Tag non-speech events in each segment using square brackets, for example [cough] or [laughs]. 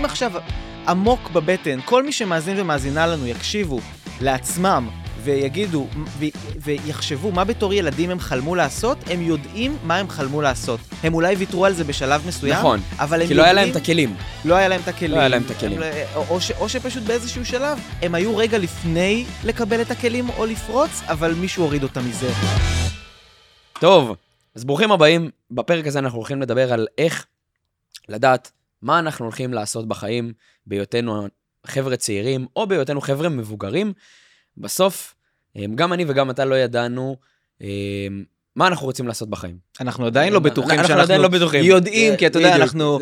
אם עכשיו עמוק בבטן, כל מי שמאזין ומאזינה לנו יקשיבו לעצמם ויגידו ו- ויחשבו מה בתור ילדים הם חלמו לעשות, הם יודעים מה הם חלמו לעשות. הם אולי ויתרו על זה בשלב מסוים, נכון, אבל הם כי לא היה להם יודעים- את הכלים. לא היה להם את הכלים. לא היה להם את הכלים. הם או, או, ש, או שפשוט באיזשהו שלב הם היו רגע לפני לקבל את הכלים או לפרוץ, אבל מישהו הוריד אותם מזה. טוב, אז ברוכים הבאים. בפרק הזה אנחנו הולכים לדבר על איך לדעת מה אנחנו הולכים לעשות בחיים בהיותנו חבר'ה צעירים, או בהיותנו חבר'ה מבוגרים. בסוף, אמ, גם אני וגם אתה לא ידענו אמ, מה אנחנו רוצים לעשות בחיים. אנחנו עדיין לא בטוחים אנחנו שאנחנו עדיין לא בטוחים. יודעים, כי אתה יודע, אנחנו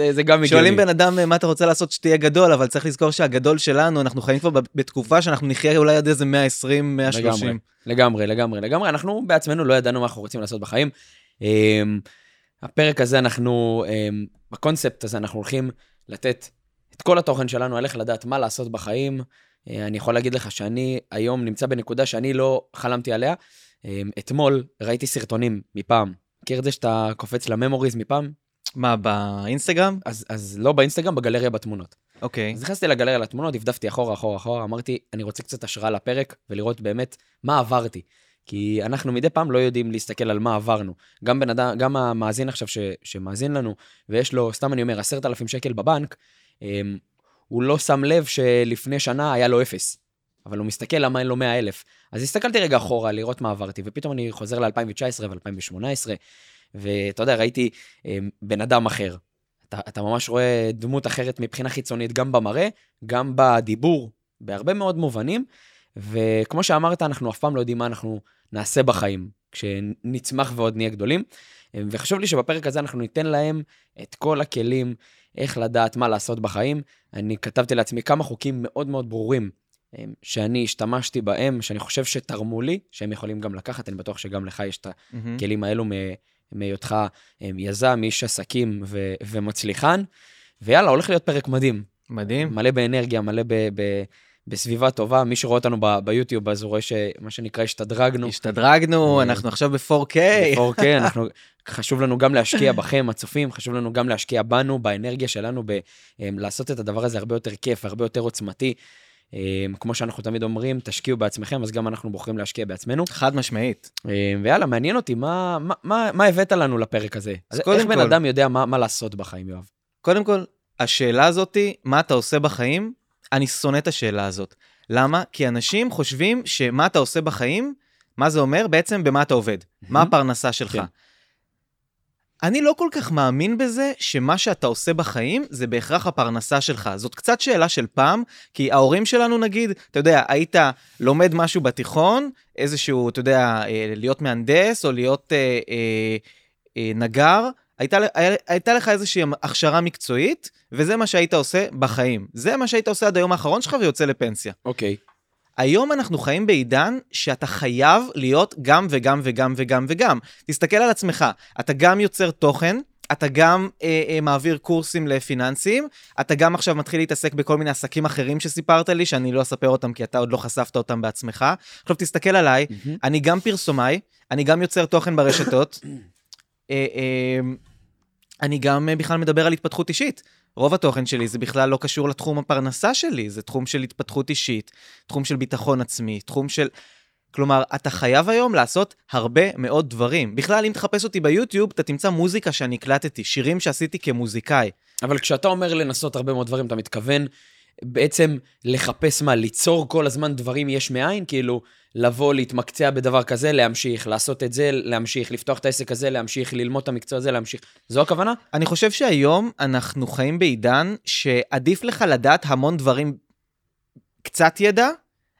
שואלים. בן אדם מה אתה רוצה לעשות שתהיה גדול, אבל צריך לזכור שהגדול שלנו, אנחנו חיים כבר בתקופה שאנחנו נחיה אולי עד איזה 120, 130. לגמרי, לגמרי, לגמרי. אנחנו בעצמנו לא ידענו מה אנחנו רוצים לעשות בחיים. הפרק הזה, אנחנו, אמ, בקונספט הזה, אנחנו הולכים לתת את כל התוכן שלנו על איך לדעת מה לעשות בחיים. אה, אני יכול להגיד לך שאני היום נמצא בנקודה שאני לא חלמתי עליה. אמ, אתמול ראיתי סרטונים מפעם. מכיר את זה שאתה קופץ לממוריז מפעם? מה, באינסטגרם? אז, אז לא באינסטגרם, בגלריה בתמונות. אוקיי. אז נכנסתי לגלריה לתמונות, דפדפתי אחורה, אחורה, אחורה, אמרתי, אני רוצה קצת השראה לפרק, ולראות באמת מה עברתי. כי אנחנו מדי פעם לא יודעים להסתכל על מה עברנו. גם בן אדם, גם המאזין עכשיו ש, שמאזין לנו, ויש לו, סתם אני אומר, עשרת אלפים שקל בבנק, אמ, הוא לא שם לב שלפני שנה היה לו אפס. אבל הוא מסתכל למה אין לו 100 אלף. אז הסתכלתי רגע אחורה לראות מה עברתי, ופתאום אני חוזר ל-2019 ו-2018, ואתה יודע, ראיתי אמ, בן אדם אחר. אתה, אתה ממש רואה דמות אחרת מבחינה חיצונית, גם במראה, גם בדיבור, בהרבה מאוד מובנים. וכמו שאמרת, אנחנו אף פעם לא יודעים מה אנחנו נעשה בחיים, כשנצמח ועוד נהיה גדולים. וחשוב לי שבפרק הזה אנחנו ניתן להם את כל הכלים, איך לדעת מה לעשות בחיים. אני כתבתי לעצמי כמה חוקים מאוד מאוד ברורים em, שאני השתמשתי בהם, שאני חושב שתרמו לי, שהם יכולים גם לקחת, אני בטוח שגם לך יש את. הכלים האלו מהיותך em, יזם, איש עסקים ו- ומצליחן. ויאללה, הולך להיות פרק מדהים. מדהים. מלא באנרגיה, מלא ב- ב- בסביבה טובה. מי שרואה אותנו ב- ביוטיוב, אז הוא רואה שמה שנקרא השתדרגנו. השתדרגנו, אנחנו עכשיו ב-4K. ב-4K, אנחנו, חשוב לנו גם להשקיע בכם, הצופים, חשוב לנו גם להשקיע בנו, באנרגיה שלנו, ב- אמ, לעשות את הדבר הזה הרבה יותר כיף, הרבה יותר עוצמתי. אמ, כמו שאנחנו תמיד אומרים, תשקיעו בעצמכם, אז גם אנחנו בוחרים להשקיע בעצמנו. חד משמעית. אמ, ויאללה, מעניין אותי, מה, מה, מה, מה הבאת לנו לפרק הזה? אז איך קודם בן כל- אדם יודע מה, מה לעשות בחיים, יואב? קודם כל, השאלה הזאתי, מה אתה עושה בחיים, אני שונא את השאלה הזאת. למה? כי אנשים חושבים שמה אתה עושה בחיים, מה זה אומר? בעצם במה אתה עובד. מה הפרנסה שלך. כן. אני לא כל כך מאמין בזה שמה שאתה עושה בחיים זה בהכרח הפרנסה שלך. זאת קצת שאלה של פעם, כי ההורים שלנו נגיד, אתה יודע, היית לומד משהו בתיכון, איזשהו, אתה יודע, אה, להיות מהנדס או להיות אה, אה, אה, נגר, הייתה, הייתה לך איזושהי הכשרה מקצועית, וזה מה שהיית עושה בחיים. זה מה שהיית עושה עד היום האחרון שלך ויוצא לפנסיה. אוקיי. היום אנחנו חיים בעידן שאתה חייב להיות גם וגם וגם וגם וגם. תסתכל על עצמך, אתה גם יוצר תוכן, אתה גם אה, אה, מעביר קורסים לפיננסים, אתה גם עכשיו מתחיל להתעסק בכל מיני עסקים אחרים שסיפרת לי, שאני לא אספר אותם כי אתה עוד לא חשפת אותם בעצמך. עכשיו תסתכל עליי, מהמם. אני גם פרסומאי, אני גם יוצר תוכן ברשתות, אה, אה, אני גם אה, בכלל מדבר על התפתחות אישית. רוב התוכן שלי זה בכלל לא קשור לתחום הפרנסה שלי, זה תחום של התפתחות אישית, תחום של ביטחון עצמי, תחום של... כלומר, אתה חייב היום לעשות הרבה מאוד דברים. בכלל, אם תחפש אותי ביוטיוב, אתה תמצא מוזיקה שאני הקלטתי, שירים שעשיתי כמוזיקאי. אבל כשאתה אומר לנסות הרבה מאוד דברים, אתה מתכוון בעצם לחפש מה, ליצור כל הזמן דברים יש מאין? כאילו, לבוא, להתמקצע בדבר כזה, להמשיך, לעשות את זה, להמשיך, לפתוח את העסק הזה, להמשיך, ללמוד את המקצוע הזה, להמשיך. זו הכוונה? אני חושב שהיום אנחנו חיים בעידן שעדיף לך לדעת המון דברים, קצת ידע,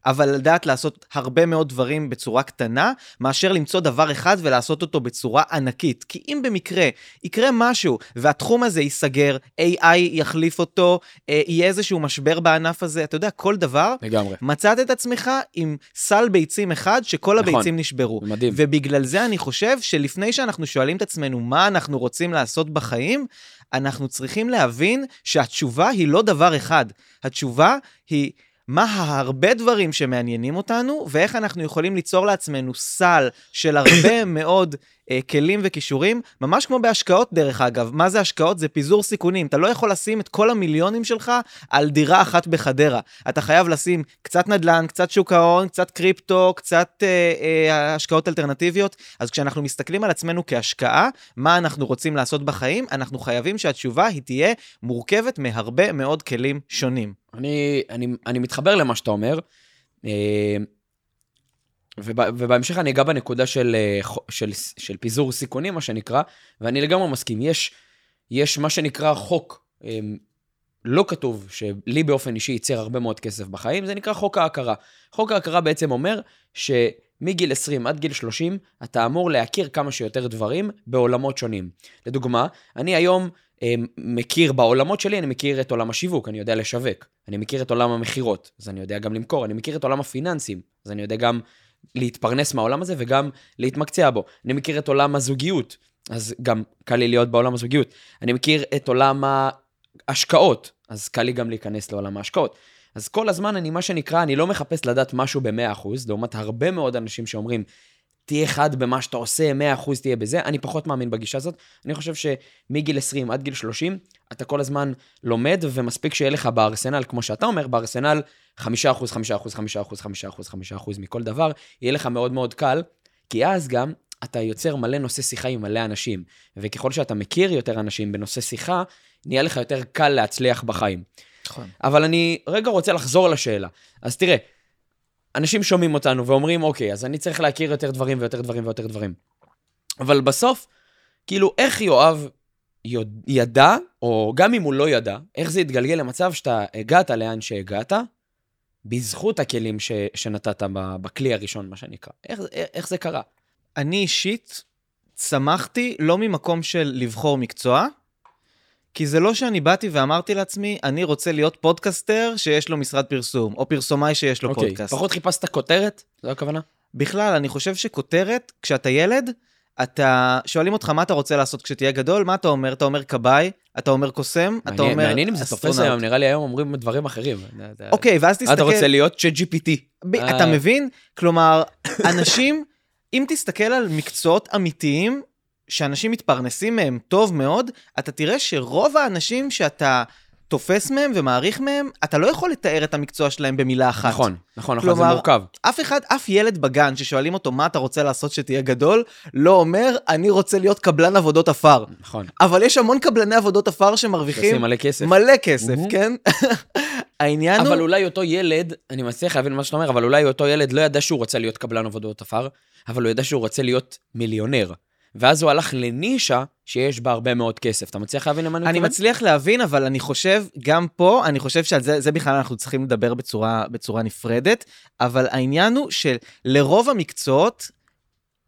אבל לדעת לעשות הרבה מאוד דברים בצורה קטנה, מאשר למצוא דבר אחד ולעשות אותו בצורה ענקית. כי אם במקרה יקרה משהו והתחום הזה ייסגר, AI יחליף אותו, אה, יהיה איזשהו משבר בענף הזה, אתה יודע, כל דבר, לגמרי. מצאת את עצמך עם סל ביצים אחד שכל נכון. הביצים נשברו. מדהים. ובגלל זה אני חושב שלפני שאנחנו שואלים את עצמנו מה אנחנו רוצים לעשות בחיים, אנחנו צריכים להבין שהתשובה היא לא דבר אחד. התשובה היא מה ההרבה דברים שמעניינים אותנו, ואיך אנחנו יכולים ליצור לעצמנו סל של הרבה [coughs] מאוד אה, כלים וכישורים, ממש כמו בהשקעות דרך אגב. מה זה השקעות? זה פיזור סיכונים. אתה לא יכול לשים את כל המיליונים שלך על דירה אחת בחדרה. אתה חייב לשים קצת נדל"ן, קצת שוק ההון, קצת קריפטו, קצת אה, אה, השקעות אלטרנטיביות. אז כשאנחנו מסתכלים על עצמנו כהשקעה, מה אנחנו רוצים לעשות בחיים, אנחנו חייבים שהתשובה היא תהיה מורכבת מהרבה מאוד כלים שונים. אני, אני, אני מתחבר למה שאתה אומר, אה, ובהמשך אני אגע בנקודה של, אה, של, של פיזור סיכונים, מה שנקרא, ואני לגמרי מסכים. יש, יש מה שנקרא חוק אה, לא כתוב, שלי באופן אישי ייצר הרבה מאוד כסף בחיים, זה נקרא חוק ההכרה. חוק ההכרה בעצם אומר שמגיל 20 עד גיל 30, אתה אמור להכיר כמה שיותר דברים בעולמות שונים. לדוגמה, אני היום מכיר בעולמות שלי, אני מכיר את עולם השיווק, אני יודע לשווק. אני מכיר את עולם המכירות, אז אני יודע גם למכור. אני מכיר את עולם הפיננסים, אז אני יודע גם להתפרנס מהעולם הזה וגם להתמקצע בו. אני מכיר את עולם הזוגיות, אז גם קל לי להיות בעולם הזוגיות. אני מכיר את עולם ההשקעות, אז קל לי גם להיכנס לעולם ההשקעות. אז כל הזמן אני, מה שנקרא, אני לא מחפש לדעת משהו ב-100%, לעומת הרבה מאוד אנשים שאומרים, תהיה חד במה שאתה עושה, 100% תהיה בזה. אני פחות מאמין בגישה הזאת. אני חושב שמגיל 20 עד גיל 30, אתה כל הזמן לומד, ומספיק שיהיה לך בארסנל, כמו שאתה אומר, בארסנל 5%, 5%, 5%, 5%, 5% מכל דבר, יהיה לך מאוד מאוד קל, כי אז גם אתה יוצר מלא נושא שיחה עם מלא אנשים, וככל שאתה מכיר יותר אנשים בנושא שיחה, נהיה לך יותר קל להצליח בחיים. נכון. אבל אני רגע רוצה לחזור לשאלה. אז תראה, אנשים שומעים אותנו ואומרים, אוקיי, אז אני צריך להכיר יותר דברים ויותר דברים ויותר דברים. אבל בסוף, כאילו, איך יואב ידע, או גם אם הוא לא ידע, איך זה התגלגל למצב שאתה הגעת לאן שהגעת, בזכות הכלים ש, שנתת בכלי הראשון, מה שנקרא. איך, איך זה קרה? אני אישית צמחתי לא ממקום של לבחור מקצוע, כי זה לא שאני באתי ואמרתי לעצמי, אני רוצה להיות פודקסטר שיש לו משרד פרסום, או פרסומאי שיש לו okay, אוקיי, פודקאסט. פחות חיפשת כותרת? זו הכוונה? בכלל, אני חושב שכותרת, כשאתה ילד, אתה, שואלים אותך מה אתה רוצה לעשות כשתהיה גדול, מה אתה אומר? אתה אומר כבאי, אתה אומר קוסם, אתה אומר מעניין אם זה תופס היום, נראה לי היום אומרים דברים אחרים. אוקיי, ואז תסתכל... אתה רוצה להיות צ'אט GPT. אתה מבין? כלומר, אנשים, אם תסתכל על מקצועות אמיתיים, שאנשים מתפרנסים מהם טוב מאוד, אתה תראה שרוב האנשים שאתה תופס מהם ומעריך מהם, אתה לא יכול לתאר את המקצוע שלהם במילה אחת. נכון, נכון, נכון, זה מורכב. אף אחד, אף ילד בגן ששואלים אותו מה אתה רוצה לעשות שתהיה גדול, לא אומר, אני רוצה להיות קבלן עבודות עפר. נכון. אבל יש המון קבלני עבודות עפר שמרוויחים... מלא כסף. מלא כסף, כן? [laughs] העניין הוא... אבל אולי אותו ילד, אני מצליח להבין מה שאתה אומר, אבל אולי אותו ילד לא ידע שהוא רוצה להיות קבלן עבודות עפר, אבל הוא ידע שהוא רוצה להיות מיליונר. ואז הוא הלך לנישה שיש בה הרבה מאוד כסף. אתה מצליח להבין למה אני מתכוון? אני מצליח להבין, אבל אני חושב, גם פה, אני חושב שעל זה, זה בכלל אנחנו צריכים לדבר בצורה, בצורה נפרדת, אבל העניין הוא שלרוב המקצועות,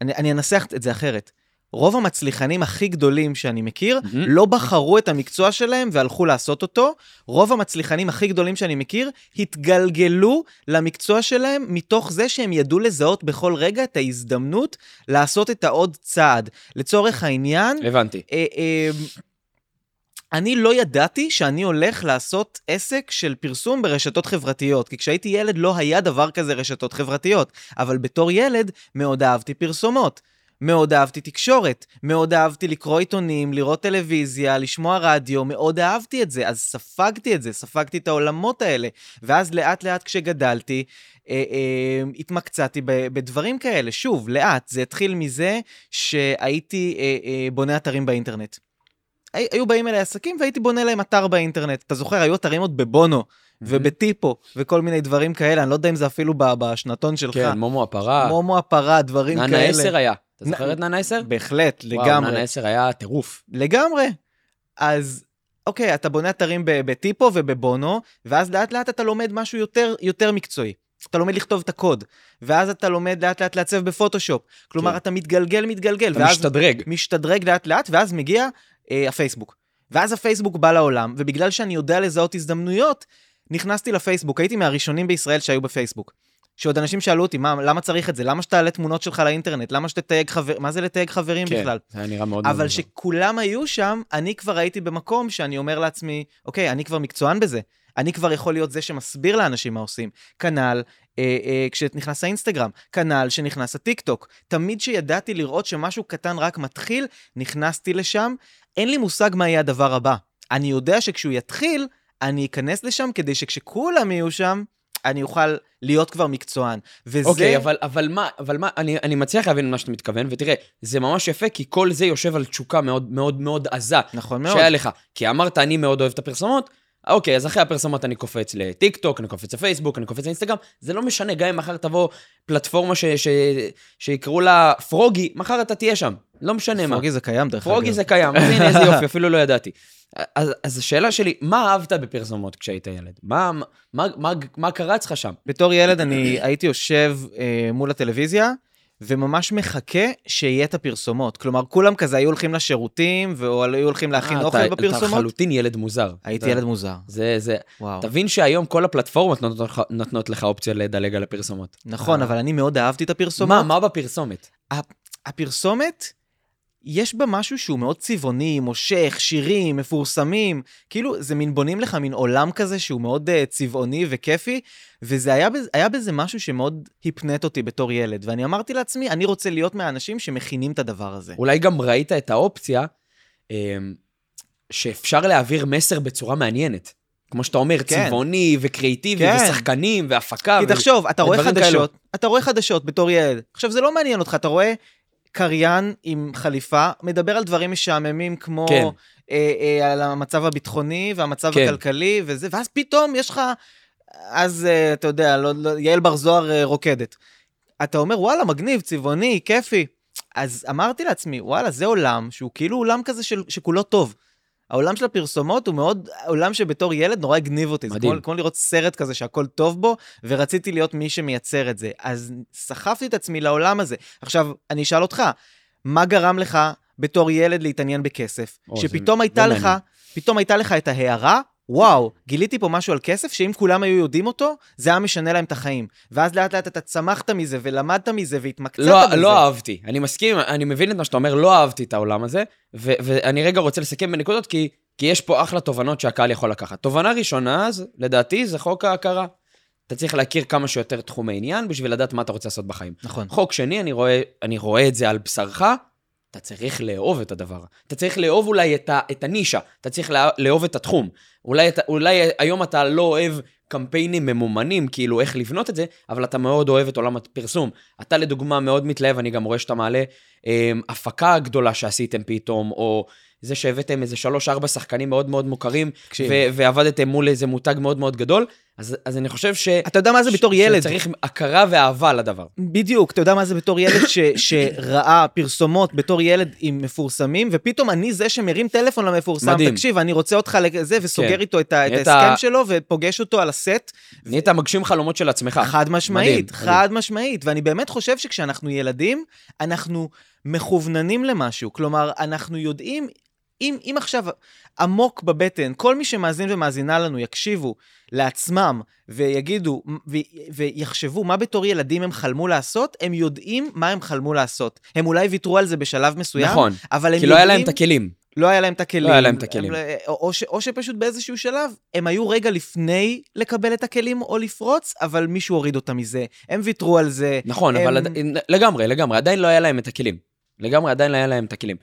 אני, אני אנסח את זה אחרת. רוב המצליחנים הכי גדולים שאני מכיר, mm-hmm. לא בחרו את המקצוע שלהם והלכו לעשות אותו. רוב המצליחנים הכי גדולים שאני מכיר, התגלגלו למקצוע שלהם מתוך זה שהם ידעו לזהות בכל רגע את ההזדמנות לעשות את העוד צעד. לצורך העניין... הבנתי. אה, אה, אני לא ידעתי שאני הולך לעשות עסק של פרסום ברשתות חברתיות, כי כשהייתי ילד לא היה דבר כזה רשתות חברתיות, אבל בתור ילד מאוד אהבתי פרסומות. מאוד אהבתי תקשורת, מאוד אהבתי לקרוא עיתונים, לראות טלוויזיה, לשמוע רדיו, מאוד אהבתי את זה, אז ספגתי את זה, ספגתי את העולמות האלה. ואז לאט לאט כשגדלתי, אה, אה, התמקצעתי בדברים כאלה. שוב, לאט, זה התחיל מזה שהייתי אה, אה, בונה אתרים באינטרנט. היו באים אליי עסקים והייתי בונה להם אתר באינטרנט. אתה זוכר, היו אתרים עוד בבונו. ובטיפו, וכל מיני דברים כאלה, אני לא יודע אם זה אפילו בשנתון שלך. כן, מומו הפרה. מומו הפרה, דברים כאלה. ננה 10 היה. אתה זוכר את ננה 10? בהחלט, לגמרי. וואו, ננה 10 היה טירוף. לגמרי. אז אוקיי, אתה בונה אתרים בטיפו ובבונו, ואז לאט לאט אתה לומד משהו יותר, יותר מקצועי. אתה לומד לכתוב את הקוד, ואז אתה לומד לאט לאט לעצב בפוטושופ. כלומר, כן. אתה מתגלגל, מתגלגל. אתה משתדרג. משתדרג לאט לאט, ואז מגיע אה, הפייסבוק. ואז הפייסבוק בא לעולם, ובגלל שאני יודע לזהות הזדמנויות, נכנסתי לפייסבוק, הייתי מהראשונים בישראל שהיו בפייסבוק. שעוד אנשים שאלו אותי, מה, למה צריך את זה? למה שתעלה תמונות שלך לאינטרנט? למה שתתייג חבר... מה זה לתייג חברים כן, בכלל? כן, זה היה נראה מאוד. אבל שכולם היו שם, אני כבר הייתי במקום שאני אומר לעצמי, אוקיי, אני כבר מקצוען בזה. אני כבר יכול להיות זה שמסביר לאנשים מה עושים. כנ"ל אה, אה, כשנכנס האינסטגרם, כנ"ל שנכנס הטיקטוק. תמיד שידעתי לראות שמשהו קטן רק מתחיל, נכנסתי לשם. אין לי מושג מה יהיה הדבר הבא. אני יודע שכשהוא יתחיל, אני אכנס לשם כדי שכשכולם יהיו שם, אני אוכל להיות כבר מקצוען. וזה... אוקיי, אבל, אבל מה, אבל מה, אני, אני מצליח להבין מה שאתה מתכוון, ותראה, זה ממש יפה, כי כל זה יושב על תשוקה מאוד מאוד מאוד עזה. נכון מאוד. שהיה לך. כי אמרת, אני מאוד אוהב את הפרסומות, אוקיי, אז אחרי הפרסומות אני קופץ לטיק טוק, אני קופץ לפייסבוק, אני קופץ לאינסטגרם, זה לא משנה, גם אם מחר תבוא פלטפורמה ש, ש, שיקראו לה פרוגי, מחר אתה תהיה שם, לא משנה מה. פרוגי זה קיים, דרך אגב. פרוגי זה קיים, אז הנה איזה יופי, אפילו לא ידעתי. אז, אז השאלה שלי, מה אהבת בפרסומות כשהיית ילד? מה, מה, מה, מה קרץ לך שם? בתור ילד אני הייתי יושב אה, מול הטלוויזיה, וממש מחכה שיהיה את הפרסומות. כלומר, כולם כזה היו הולכים לשירותים, או היו הולכים להכין אה, אוכל אתה, אתה בפרסומות. לחלוטין ילד מוזר. הייתי ילד מוזר. זה, זה, וואו. תבין שהיום כל הפלטפורמות נותנות לך, נותנות לך אופציה לדלג על הפרסומות. נכון, אה. אבל אני מאוד אהבתי את הפרסומות. מה, מה בפרסומת? הפרסומת, יש בה משהו שהוא מאוד צבעוני, מושך, שירים, מפורסמים. כאילו, זה מין בונים לך מין עולם כזה שהוא מאוד uh, צבעוני וכיפי, וזה היה, היה בזה משהו שמאוד הפנט אותי בתור ילד. ואני אמרתי לעצמי, אני רוצה להיות מהאנשים שמכינים את הדבר הזה. אולי גם ראית את האופציה אמ, שאפשר להעביר מסר בצורה מעניינת. כמו שאתה אומר, כן. צבעוני וקריאיטיבי, כן. ושחקנים, והפקה. כי ו- תחשוב, אתה רואה חדשות, אתה רואה חדשות בתור ילד. עכשיו, זה לא מעניין אותך, אתה רואה קריין עם חליפה, מדבר על דברים משעממים כמו כן. אה, אה, על המצב הביטחוני והמצב כן. הכלכלי וזה, ואז פתאום יש לך, אז אה, אתה יודע, לא, לא, יעל בר זוהר אה, רוקדת. אתה אומר, וואלה, מגניב, צבעוני, כיפי. אז אמרתי לעצמי, וואלה, זה עולם שהוא כאילו עולם כזה של, שכולו טוב. העולם של הפרסומות הוא מאוד עולם שבתור ילד נורא הגניב אותי. מדהים. זה כמו, כמו לראות סרט כזה שהכל טוב בו, ורציתי להיות מי שמייצר את זה. אז סחפתי את עצמי לעולם הזה. עכשיו, אני אשאל אותך, מה גרם לך בתור ילד להתעניין בכסף? או, זה- שפתאום הייתה זה לך. פתאום הייתה לך את ההערה, וואו, גיליתי פה משהו על כסף, שאם כולם היו יודעים אותו, זה היה משנה להם את החיים. ואז לאט לאט אתה צמחת מזה, ולמדת מזה, והתמקצעת לא, בזה. לא אהבתי. אני מסכים, אני מבין את מה שאתה אומר, לא אהבתי את העולם הזה, ו- ואני רגע רוצה לסכם בנקודות, כי, כי יש פה אחלה תובנות שהקהל יכול לקחת. תובנה ראשונה, אז, לדעתי, זה חוק ההכרה. אתה צריך להכיר כמה שיותר תחומי עניין בשביל לדעת מה אתה רוצה לעשות בחיים. נכון. חוק שני, אני רואה, אני רואה את זה על בשרך, אתה צריך לאהוב את הדבר. אתה צריך לאהוב אולי את, ה, את הנישה, אתה צריך לא, לאהוב את התחום. אולי, אולי היום אתה לא אוהב קמפיינים ממומנים, כאילו איך לבנות את זה, אבל אתה מאוד אוהב את עולם הפרסום. אתה לדוגמה מאוד מתלהב, אני גם רואה שאתה מעלה אה, הפקה גדולה שעשיתם פתאום, או זה שהבאתם איזה שלוש-ארבע שחקנים מאוד מאוד מוכרים. ו- ועבדתם מול איזה מותג מאוד מאוד גדול, אז, אז אני חושב ש... אתה יודע מה זה בתור ילד? שצריך הכרה ואהבה לדבר. בדיוק, אתה יודע מה זה בתור ילד ש, [coughs] שראה פרסומות בתור ילד עם מפורסמים, ופתאום אני זה שמרים טלפון למפורסם, מדהים. תקשיב, אני רוצה אותך לזה, וסוגר כן. איתו את, את ההסכם שלו, ופוגש אותו על הסט. נהיית מגשים חלומות של עצמך. חד משמעית, מדהים, חד משמעית. ואני באמת חושב שכשאנחנו ילדים, אנחנו מכווננים למשהו. כלומר, אנחנו יודעים, אם, אם עכשיו עמוק בבטן, כל מי שמאזין ומאזינה לנו יקשיבו לעצמם ויגידו ו, ויחשבו מה בתור ילדים הם חלמו לעשות, הם יודעים מה הם חלמו לעשות. הם אולי ויתרו על זה בשלב מסוים, נכון, אבל הם כי לא היה להם את הכלים. לא היה להם את הכלים. לא היה להם את הכלים. הם, או, או, ש, או שפשוט באיזשהו שלב, הם היו רגע לפני לקבל את הכלים או לפרוץ, אבל מישהו הוריד אותם מזה. הם ויתרו על זה. נכון, הם- אבל עד- לגמרי, לגמרי, עדיין לא היה להם את הכלים. לגמרי, עדיין לא היה להם את הכלים.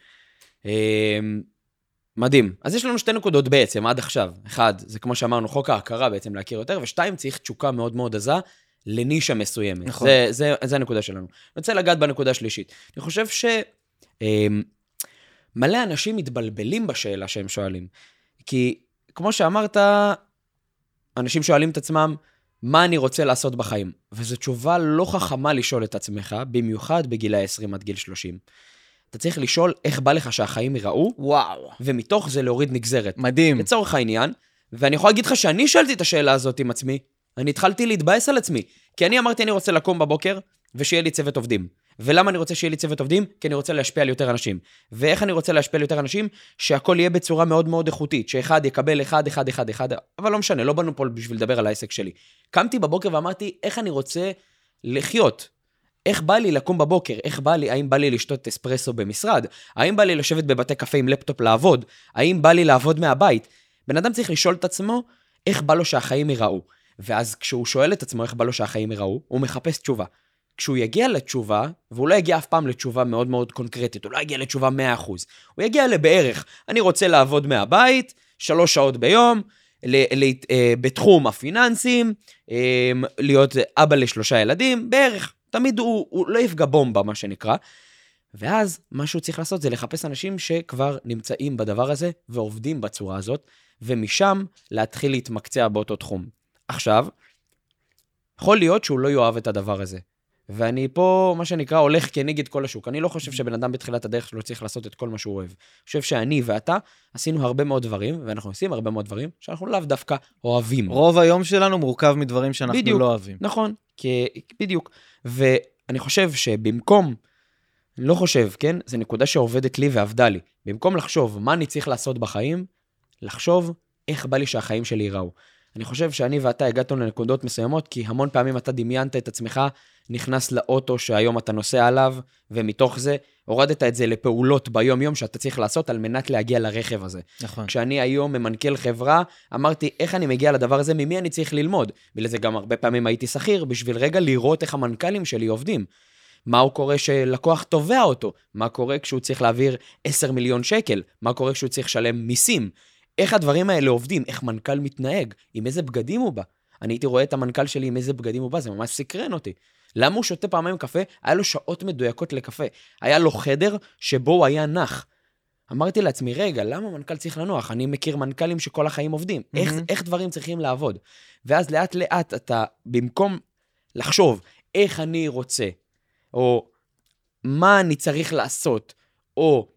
מדהים. אז יש לנו שתי נקודות בעצם, עד עכשיו. אחד, זה כמו שאמרנו, חוק ההכרה בעצם להכיר יותר, ושתיים, צריך תשוקה מאוד מאוד עזה לנישה מסוימת. נכון. זה, זה, זה הנקודה שלנו. אני רוצה לגעת בנקודה השלישית. אני חושב ש... אמ, מלא אנשים מתבלבלים בשאלה שהם שואלים. כי, כמו שאמרת, אנשים שואלים את עצמם, מה אני רוצה לעשות בחיים? וזו תשובה לא חכמה לשאול את עצמך, במיוחד בגילי 20 עד גיל 30. אתה צריך לשאול איך בא לך שהחיים ייראו, וואו. ומתוך זה להוריד נגזרת. מדהים. לצורך העניין, ואני יכול להגיד לך שאני שאלתי את השאלה הזאת עם עצמי, אני התחלתי להתבאס על עצמי. כי אני אמרתי, אני רוצה לקום בבוקר, ושיהיה לי צוות עובדים. ולמה אני רוצה שיהיה לי צוות עובדים? כי אני רוצה להשפיע על יותר אנשים. ואיך אני רוצה להשפיע על יותר אנשים? שהכל יהיה בצורה מאוד מאוד איכותית, שאחד יקבל אחד, אחד, אחד, אחד, אבל לא משנה, לא באנו פה בשביל לדבר על העסק שלי. קמתי בבוקר ואמרתי, איך אני רוצה לחיות? איך בא לי לקום בבוקר? איך בא לי? האם בא לי לשתות אספרסו במשרד? האם בא לי לשבת בבתי קפה עם לפטופ לעבוד? האם בא לי לעבוד מהבית? בן אדם צריך לשאול את עצמו איך בא לו שהחיים ייראו. ואז כשהוא שואל את עצמו איך בא לו שהחיים ייראו, הוא מחפש תשובה. כשהוא יגיע לתשובה, והוא לא יגיע אף פעם לתשובה מאוד מאוד קונקרטית, הוא לא יגיע לתשובה 100%, הוא יגיע לבערך, אני רוצה לעבוד מהבית, שלוש שעות ביום, ל- ל- אה, בתחום הפיננסים, אה, להיות אבא לשלושה ילדים, בערך. תמיד הוא, הוא לא יפגע בומבה, מה שנקרא. ואז מה שהוא צריך לעשות זה לחפש אנשים שכבר נמצאים בדבר הזה ועובדים בצורה הזאת, ומשם להתחיל להתמקצע באותו תחום. עכשיו, יכול להיות שהוא לא יאהב את הדבר הזה. ואני פה, מה שנקרא, הולך כנגד כל השוק. אני לא חושב שבן אדם בתחילת הדרך שלו צריך לעשות את כל מה שהוא אוהב. אני חושב שאני ואתה עשינו הרבה מאוד דברים, ואנחנו עושים הרבה מאוד דברים, שאנחנו לאו דווקא אוהבים. רוב היום שלנו מורכב מדברים שאנחנו בדיוק. לא אוהבים. נכון, כי, בדיוק. ואני חושב שבמקום, לא חושב, כן? זו נקודה שעובדת לי ועבדה לי. במקום לחשוב מה אני צריך לעשות בחיים, לחשוב איך בא לי שהחיים שלי ייראו. אני חושב שאני ואתה הגענו לנקודות מסוימות, כי המון פעמים אתה דמיינת את עצמך נכנס לאוטו שהיום אתה נוסע עליו, ומתוך זה הורדת את זה לפעולות ביום-יום שאתה צריך לעשות על מנת להגיע לרכב הזה. נכון. כשאני היום ממנכ"ל חברה, אמרתי, איך אני מגיע לדבר הזה, ממי אני צריך ללמוד? ולזה גם הרבה פעמים הייתי שכיר, בשביל רגע לראות איך המנכ"לים שלי עובדים. מה הוא קורה שלקוח תובע אותו? מה קורה כשהוא צריך להעביר 10 מיליון שקל? מה קורה כשהוא צריך לשלם מיסים? איך הדברים האלה עובדים? איך מנכ"ל מתנהג? עם איזה בגדים הוא בא? אני הייתי רואה את המנכ"ל שלי עם איזה בגדים הוא בא, זה ממש סקרן אותי. למה הוא שותה פעמיים קפה? היה לו שעות מדויקות לקפה. היה לו חדר שבו הוא היה נח. אמרתי לעצמי, רגע, למה מנכ"ל צריך לנוח? אני מכיר מנכ"לים שכל החיים עובדים. Mm-hmm. איך, איך דברים צריכים לעבוד? ואז לאט לאט אתה, במקום לחשוב איך אני רוצה, או מה אני צריך לעשות, או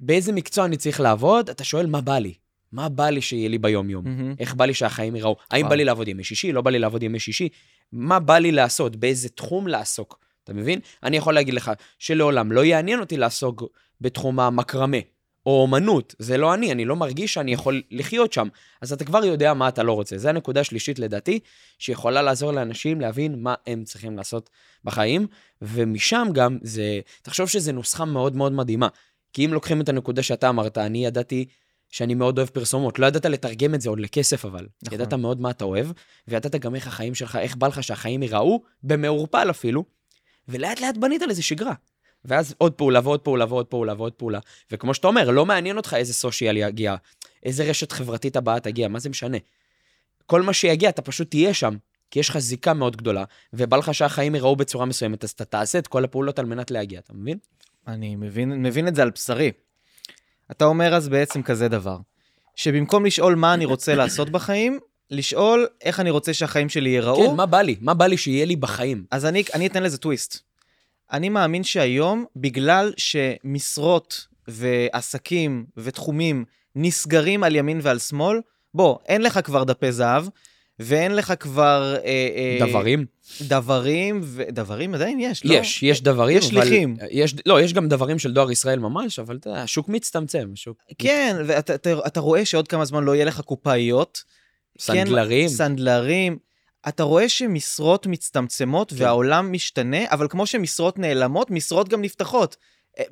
באיזה מקצוע אני צריך לעבוד, אתה שואל מה בא לי. מה בא לי שיהיה לי ביום-יום? מהמם. איך בא לי שהחיים ייראו? האם וואו. בא לי לעבוד ימי שישי? לא בא לי לעבוד ימי שישי? מה בא לי לעשות? באיזה תחום לעסוק? אתה מבין? אני יכול להגיד לך שלעולם לא יעניין אותי לעסוק בתחום המקרמה. או אומנות, זה לא אני, אני לא מרגיש שאני יכול לחיות שם. אז אתה כבר יודע מה אתה לא רוצה. זו הנקודה השלישית לדעתי, שיכולה לעזור לאנשים להבין מה הם צריכים לעשות בחיים, ומשם גם זה, תחשוב שזו נוסחה מאוד מאוד מדהימה. כי אם לוקחים את הנקודה שאתה אמרת, אני ידעתי שאני מאוד אוהב פרסומות. לא ידעת לתרגם את זה עוד לכסף אבל. נכון. ידעת מאוד מה אתה אוהב, וידעת גם איך החיים שלך, איך בא לך שהחיים ייראו, במעורפל אפילו, ולאט לאט בנית לזה שגרה. ואז עוד פעולה ועוד פעולה ועוד פעולה ועוד פעולה. וכמו שאתה אומר, לא מעניין אותך איזה סושיאל יגיע, איזה רשת חברתית הבאה תגיע, מה זה משנה? כל מה שיגיע, אתה פשוט תהיה שם, כי יש לך זיקה מאוד גדולה, ובא לך שהחיים ייראו בצורה מסוימת, אז אתה תעשה את כל הפעולות על מנת להגיע, אתה מבין? אני מבין, מבין את זה על בשרי. אתה אומר אז בעצם כזה דבר, שבמקום לשאול מה אני רוצה לעשות בחיים, לשאול איך אני רוצה שהחיים שלי ייראו, כן, מה בא לי? מה בא לי שיהיה לי בחיים? אז אני, אני אתן לזה טוויסט. אני מאמין שהיום, בגלל שמשרות ועסקים ותחומים נסגרים על ימין ועל שמאל, בוא, אין לך כבר דפי זהב, ואין לך כבר... אה, אה, דברים? דברים, ו... דברים עדיין יש, לא? יש, יש דברים, יש אבל... שליחים. יש, לא, יש גם דברים של דואר ישראל ממש, אבל אתה יודע, השוק מצטמצם, השוק... כן, ואתה אתה, אתה רואה שעוד כמה זמן לא יהיה לך קופאיות. סנדלרים. כן, סנדלרים. אתה רואה שמשרות מצטמצמות כן. והעולם משתנה, אבל כמו שמשרות נעלמות, משרות גם נפתחות. אה,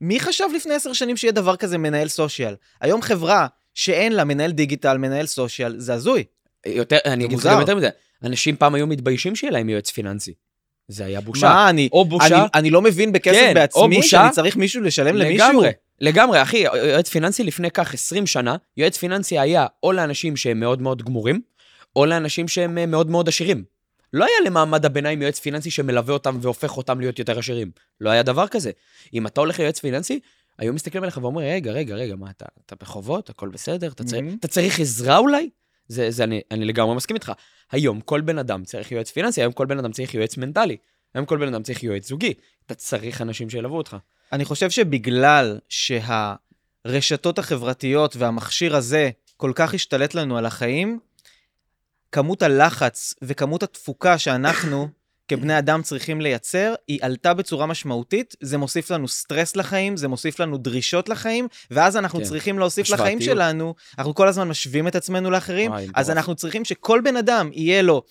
מי חשב לפני עשר שנים שיהיה דבר כזה מנהל סושיאל? היום חברה שאין לה מנהל דיגיטל, מנהל סושיאל, זה הזוי. יותר, אני אגיד לך. גם יותר מזה, אנשים פעם היו מתביישים שיהיה להם יועץ פיננסי. זה היה בושה. מה, אני, או בושה. אני, אני לא מבין בכסף כן, בעצמי, בושה. שאני צריך מישהו לשלם למישהו? לגמרי, לגמרי, אחי, יועץ פיננסי לפני כך 20 שנה, יועץ פיננסי היה או לאנשים שהם מאוד מאוד גמורים, או לאנשים שהם אה, מאוד מאוד עשירים. לא היה למעמד הביניים יועץ פיננסי שמלווה אותם והופך אותם להיות יותר עשירים. לא היה דבר כזה. אם אתה הולך ליועץ פיננסי, היו מסתכלים עליך ואומרים, רגע, רגע, רגע, מה, אתה, אתה בחובות? הכל בסדר? אתה צריך, Mhm. אתה צריך עזרה אולי? זה, זה אני, אני לגמרי מסכים איתך. היום כל בן אדם צריך יועץ פיננסי, היום כל בן אדם צריך יועץ מנטלי. היום כל בן אדם צריך יועץ זוגי. אתה צריך אנשים שילוו אותך. אני חושב שבגלל שהרשתות החברתיות והמכשיר הזה כל כך השתלט לנו על החיים, כמות הלחץ וכמות התפוקה שאנחנו [coughs] כבני אדם צריכים לייצר, היא עלתה בצורה משמעותית. זה מוסיף לנו סטרס לחיים, זה מוסיף לנו דרישות לחיים, ואז אנחנו כן. צריכים להוסיף לחיים השוואתיות. שלנו, אנחנו כל הזמן משווים את עצמנו לאחרים, וואי, אז. אנחנו צריכים שכל בן אדם יהיה לו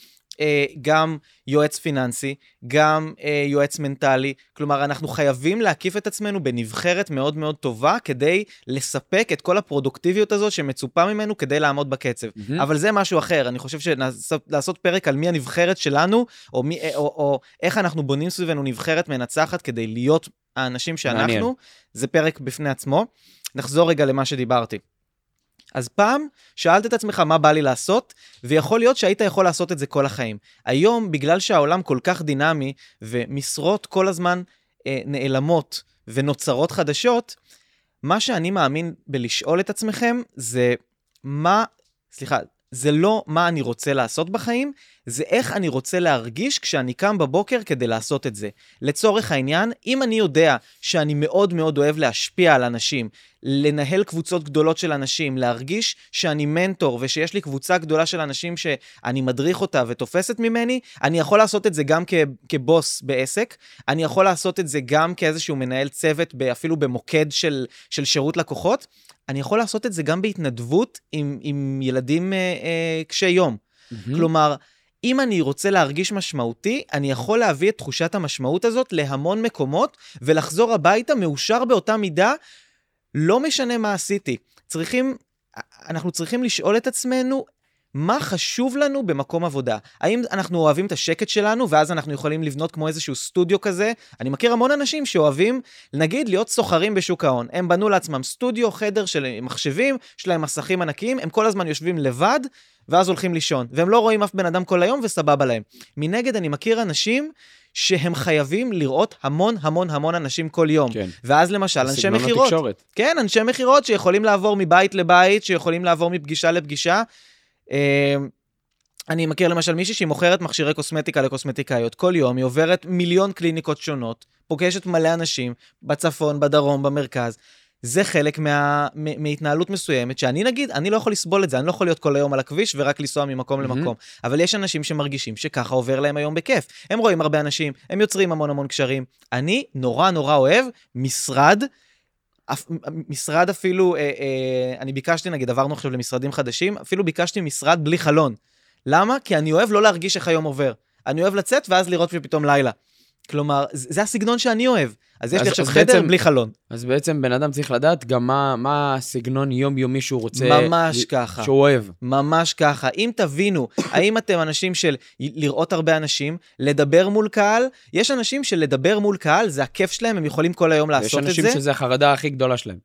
גם יועץ פיננסי, גם אה, יועץ מנטלי. כלומר, אנחנו חייבים להקיף את עצמנו בנבחרת מאוד מאוד טובה כדי לספק את כל הפרודוקטיביות הזאת שמצופה ממנו כדי לעמוד בקצב. מהמם. אבל זה משהו אחר, אני חושב שלעשות פרק על מי הנבחרת שלנו, או, מי, או, או, או איך אנחנו בונים סביבנו נבחרת מנצחת כדי להיות האנשים שאנחנו, מעניין. זה פרק בפני עצמו. נחזור רגע למה שדיברתי. אז פעם שאלת את עצמך מה בא לי לעשות, ויכול להיות שהיית יכול לעשות את זה כל החיים. היום, בגלל שהעולם כל כך דינמי, ומשרות כל הזמן אה, נעלמות ונוצרות חדשות, מה שאני מאמין בלשאול את עצמכם זה מה, סליחה, זה לא מה אני רוצה לעשות בחיים, זה איך אני רוצה להרגיש כשאני קם בבוקר כדי לעשות את זה. לצורך העניין, אם אני יודע שאני מאוד מאוד אוהב להשפיע על אנשים, לנהל קבוצות גדולות של אנשים, להרגיש שאני מנטור ושיש לי קבוצה גדולה של אנשים שאני מדריך אותה ותופסת ממני, אני יכול לעשות את זה גם כ- כבוס בעסק, אני יכול לעשות את זה גם כאיזשהו מנהל צוות, אפילו במוקד של, של שירות לקוחות, אני יכול לעשות את זה גם בהתנדבות עם, עם ילדים אה, אה, קשי יום. מהמם. כלומר, אם אני רוצה להרגיש משמעותי, אני יכול להביא את תחושת המשמעות הזאת להמון מקומות, ולחזור הביתה מאושר באותה מידה, לא משנה מה עשיתי. צריכים, אנחנו צריכים לשאול את עצמנו, מה חשוב לנו במקום עבודה? האם אנחנו אוהבים את השקט שלנו, ואז אנחנו יכולים לבנות כמו איזשהו סטודיו כזה? אני מכיר המון אנשים שאוהבים, נגיד, להיות סוחרים בשוק ההון. הם בנו לעצמם סטודיו, חדר של מחשבים, יש להם מסכים ענקיים, הם כל הזמן יושבים לבד, ואז הולכים לישון. והם לא רואים אף בן אדם כל היום, וסבבה להם. מנגד, אני מכיר אנשים שהם חייבים לראות המון המון המון אנשים כל יום. כן. ואז למשל, אנשי סגנון מכירות. התקשורת. כן, אנשי מכירות שיכולים לעבור מבית לבית, שיכולים לעבור מפגישה לפגישה. אה, אני מכיר למשל מישהי שהיא מוכרת מכשירי קוסמטיקה לקוסמטיקאיות. כל יום היא עוברת מיליון קליניקות שונות, פוגשת מלא אנשים בצפון, בדרום, במרכז. זה חלק מה, מהתנהלות מסוימת, שאני נגיד, אני לא יכול לסבול את זה, אני לא יכול להיות כל היום על הכביש ורק לנסוע ממקום מהמם. למקום. אבל יש אנשים שמרגישים שככה עובר להם היום בכיף. הם רואים הרבה אנשים, הם יוצרים המון המון קשרים. אני נורא נורא אוהב משרד, משרד אפילו, אה, אה, אני ביקשתי, נגיד, עברנו עכשיו למשרדים חדשים, אפילו ביקשתי משרד בלי חלון. למה? כי אני אוהב לא להרגיש איך היום עובר. אני אוהב לצאת ואז לראות שפתאום לילה. כלומר, זה הסגנון שאני אוהב. אז יש אז- לי עכשיו חדר בעצם- בלי חלון. אז בעצם בן אדם צריך לדעת גם מה, מה הסגנון יומיומי שהוא רוצה... ממש ל- ככה. שהוא אוהב. ממש ככה. אם תבינו, האם אתם אנשים של לראות הרבה אנשים, לדבר מול קהל, יש אנשים שלדבר מול קהל זה הכיף שלהם, הם יכולים כל היום יש לעשות את אנשים זה. שזה החרדה הכי גדולה שלהם.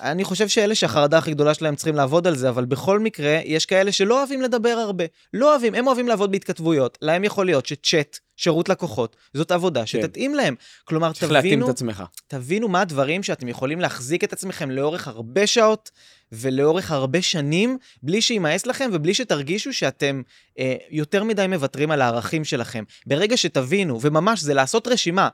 אני חושב שאלה שהחרדה הכי גדולה שלהם צריכים לעבוד על זה, אבל בכל מקרה, יש כאלה שלא אוהבים לדבר הרבה. לא אוהבים, הם אוהבים לעבוד בהתכתבויות. להם יכול להיות שצ'אט, שירות לקוחות, זאת עבודה שתתאים להם. כלומר, צריך להתאים תבינו, את עצמך. תבינו מה הדברים שאתם יכולים להחזיק את עצמכם לאורך הרבה שעות ולאורך הרבה שנים, בלי שימאס לכם ובלי שתרגישו שאתם אה, יותר מדי מוותרים על הערכים שלכם. ברגע שתבינו, וממש זה לעשות רשימה,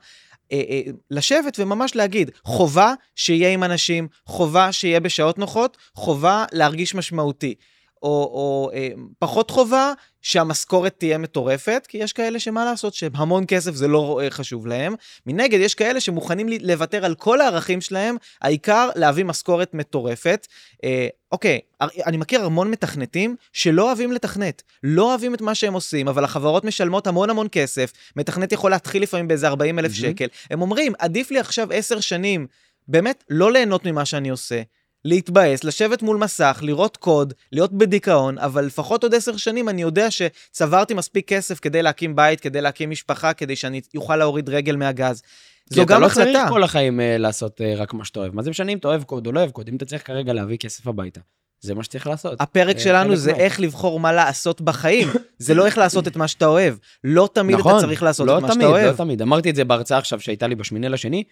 אה, אה, לשבת וממש להגיד, חובה שיהיה עם אנשים, חובה שיהיה בשעות נוחות, חובה להרגיש משמעותי. או, או אה, פחות חובה שהמשכורת תהיה מטורפת, כי יש כאלה שמה לעשות, שהמון כסף זה לא אה, חשוב להם. מנגד, יש כאלה שמוכנים לוותר על כל הערכים שלהם, העיקר להביא משכורת מטורפת. אה, אוקיי, אני מכיר המון מתכנתים שלא אוהבים לתכנת, לא אוהבים את מה שהם עושים, אבל החברות משלמות המון המון כסף, מתכנת יכול להתחיל לפעמים באיזה 40 אלף מהמם. שקל. הם אומרים, עדיף לי עכשיו 10 שנים, באמת, לא ליהנות ממה שאני עושה. להתבאס, לשבת מול מסך, לראות קוד, להיות בדיכאון, אבל לפחות עוד עשר שנים אני יודע שצברתי מספיק כסף כדי להקים בית, כדי להקים משפחה, כדי שאני אוכל להוריד רגל מהגז. כי זו אתה גם לא החלטה. צריך כל החיים אה, לעשות אה, רק מה שאתה אוהב. מה זה משנה אם אתה אוהב קוד או לא אוהב קוד? אם אתה צריך כרגע להביא כסף הביתה, זה מה שצריך לעשות. הפרק אה, שלנו זה מה- איך לבחור מה לעשות בחיים. זה לא איך לעשות את מה שאתה אוהב. לא תמיד אתה נכון, צריך לעשות לא את מה שאתה תמיד, אוהב. לא תמיד. אמרתי את זה בהרצאה עכשיו שהייתה לי בשמיני לשני.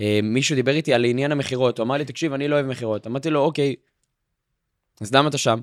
אה, מישהו דיבר איתי על עניין המכירות, הוא אמר לי, תקשיב, אני לא אוהב מכירות. אמרתי לו, אוקיי, אז למה אתה שם?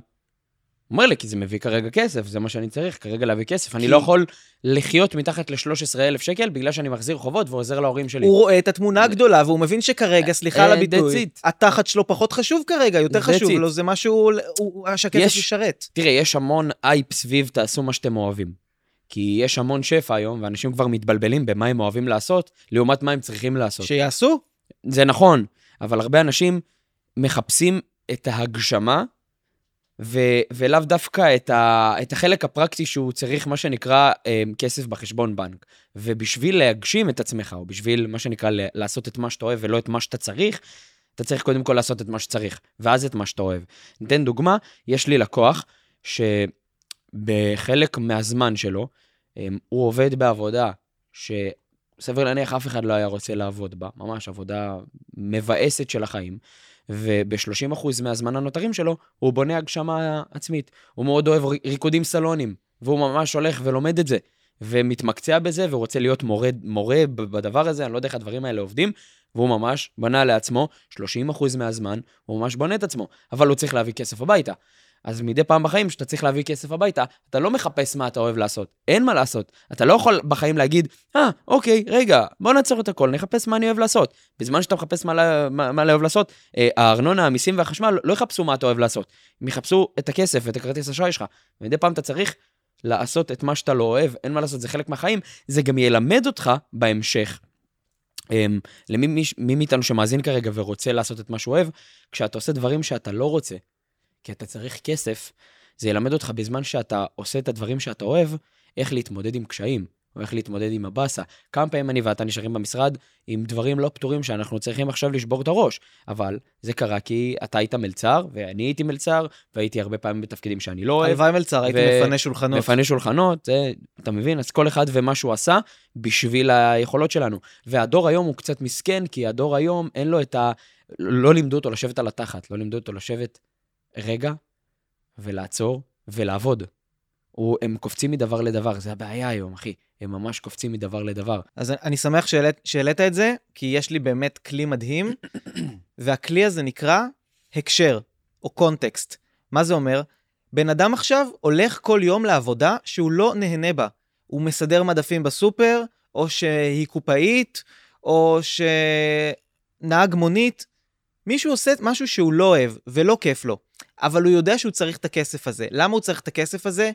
הוא אומר לי, כי זה מביא כרגע כסף, זה מה שאני צריך, כרגע להביא כסף. אני כי- לא יכול לחיות מתחת ל-13,000 שקל בגלל שאני מחזיר חובות ועוזר להורים שלי. הוא רואה את התמונה הגדולה, והוא מבין שכרגע, סליחה על אה, הביטוי. התחת שלו פחות חשוב כרגע, יותר חשוב. לו, זה משהו הוא- שהכסף יש- ישרת. תראה, יש המון אייפ סביב תעשו מה שאתם אוהבים. כי יש המון שפע היום, ואנשים כבר מתבלבלים במה הם אוהבים לעשות, לעומת מה הם צריכים לעשות. שיעשו. זה נכון, אבל הרבה אנשים מחפשים את ההגשמה ו- ולאו דווקא את, ה- את החלק הפרקטי שהוא צריך, מה שנקרא, אה, כסף בחשבון בנק. ובשביל להגשים את עצמך, או בשביל, מה שנקרא, לעשות את מה שאתה אוהב ולא את מה שאתה צריך, אתה צריך קודם כל לעשות את מה שצריך, ואז את מה שאתה אוהב. ניתן דוגמה, יש לי לקוח שבחלק מהזמן שלו, אמ, הוא עובד בעבודה שסביר להניח אף אחד לא היה רוצה לעבוד בה, ממש עבודה מבאסת של החיים, וב-30% מהזמן הנותרים שלו, הוא בונה הגשמה עצמית. הוא מאוד אוהב ריקודים סלונים, והוא ממש הולך ולומד את זה. ומתמקצע בזה ורוצה להיות מורה, מורה בדבר הזה, אני לא יודע איך הדברים האלה עובדים, והוא ממש בנה לעצמו 30% מהזמן, הוא ממש בונה את עצמו, אבל הוא צריך להביא כסף הביתה. אז מדי פעם בחיים שאתה צריך להביא כסף הביתה, אתה לא מחפש מה אתה אוהב לעשות. אין מה לעשות. אתה לא יכול בחיים להגיד, אה, ah, אוקיי, רגע, בוא נעצור את הכל, נחפש מה אני אוהב לעשות. בזמן שאתה מחפש מה, מה, מה אוהב לעשות, אה, הארנונה, המיסים והחשמל לא יחפשו מה אתה אוהב לעשות. הם יחפשו את הכסף ואת הכרטיס אשראי שלך. ומדי פעם אתה צריך לעשות את מה שאתה לא אוהב, אין מה לעשות, זה חלק מהחיים. זה גם ילמד אותך בהמשך. Um, למי מי, מי מאיתנו שמאזין כרגע ורוצה לעשות את מה שהוא אוהב, כשאתה עושה דברים שאתה לא רוצה, כי אתה צריך כסף, זה ילמד אותך בזמן שאתה עושה את הדברים שאתה אוהב, איך להתמודד עם קשיים, או איך להתמודד עם הבאסה. כמה פעמים אני ואתה נשארים במשרד עם דברים לא פתורים שאנחנו צריכים עכשיו לשבור את הראש, אבל זה קרה כי אתה היית מלצר, ואני הייתי מלצר, והייתי הרבה פעמים בתפקידים שאני לא אוהב. הלוואי מלצר, הייתי ו... מפנה שולחנות. מפנה שולחנות, זה, אתה מבין? אז כל אחד ומה שהוא עשה בשביל היכולות שלנו. והדור היום הוא קצת מסכן, כי הדור היום אין לו את ה... לא לימדו אותו לשבת על התחת, לא לימדו אותו לשבת רגע ולעצור ולעבוד. הוא, הם קופצים מדבר לדבר, זה הבעיה היום, אחי. הם ממש קופצים מדבר לדבר. אז אני שמח שהעלית, שהעלית את זה, כי יש לי באמת כלי מדהים, [coughs] והכלי הזה נקרא הקשר, או קונטקסט. מה זה אומר? בן אדם עכשיו הולך כל יום לעבודה שהוא לא נהנה בה. הוא מסדר מדפים בסופר, או שהיא קופאית, או שנהג מונית. מישהו עושה משהו שהוא לא אוהב ולא כיף לו, אבל הוא יודע שהוא צריך את הכסף הזה. למה הוא צריך את הכסף הזה?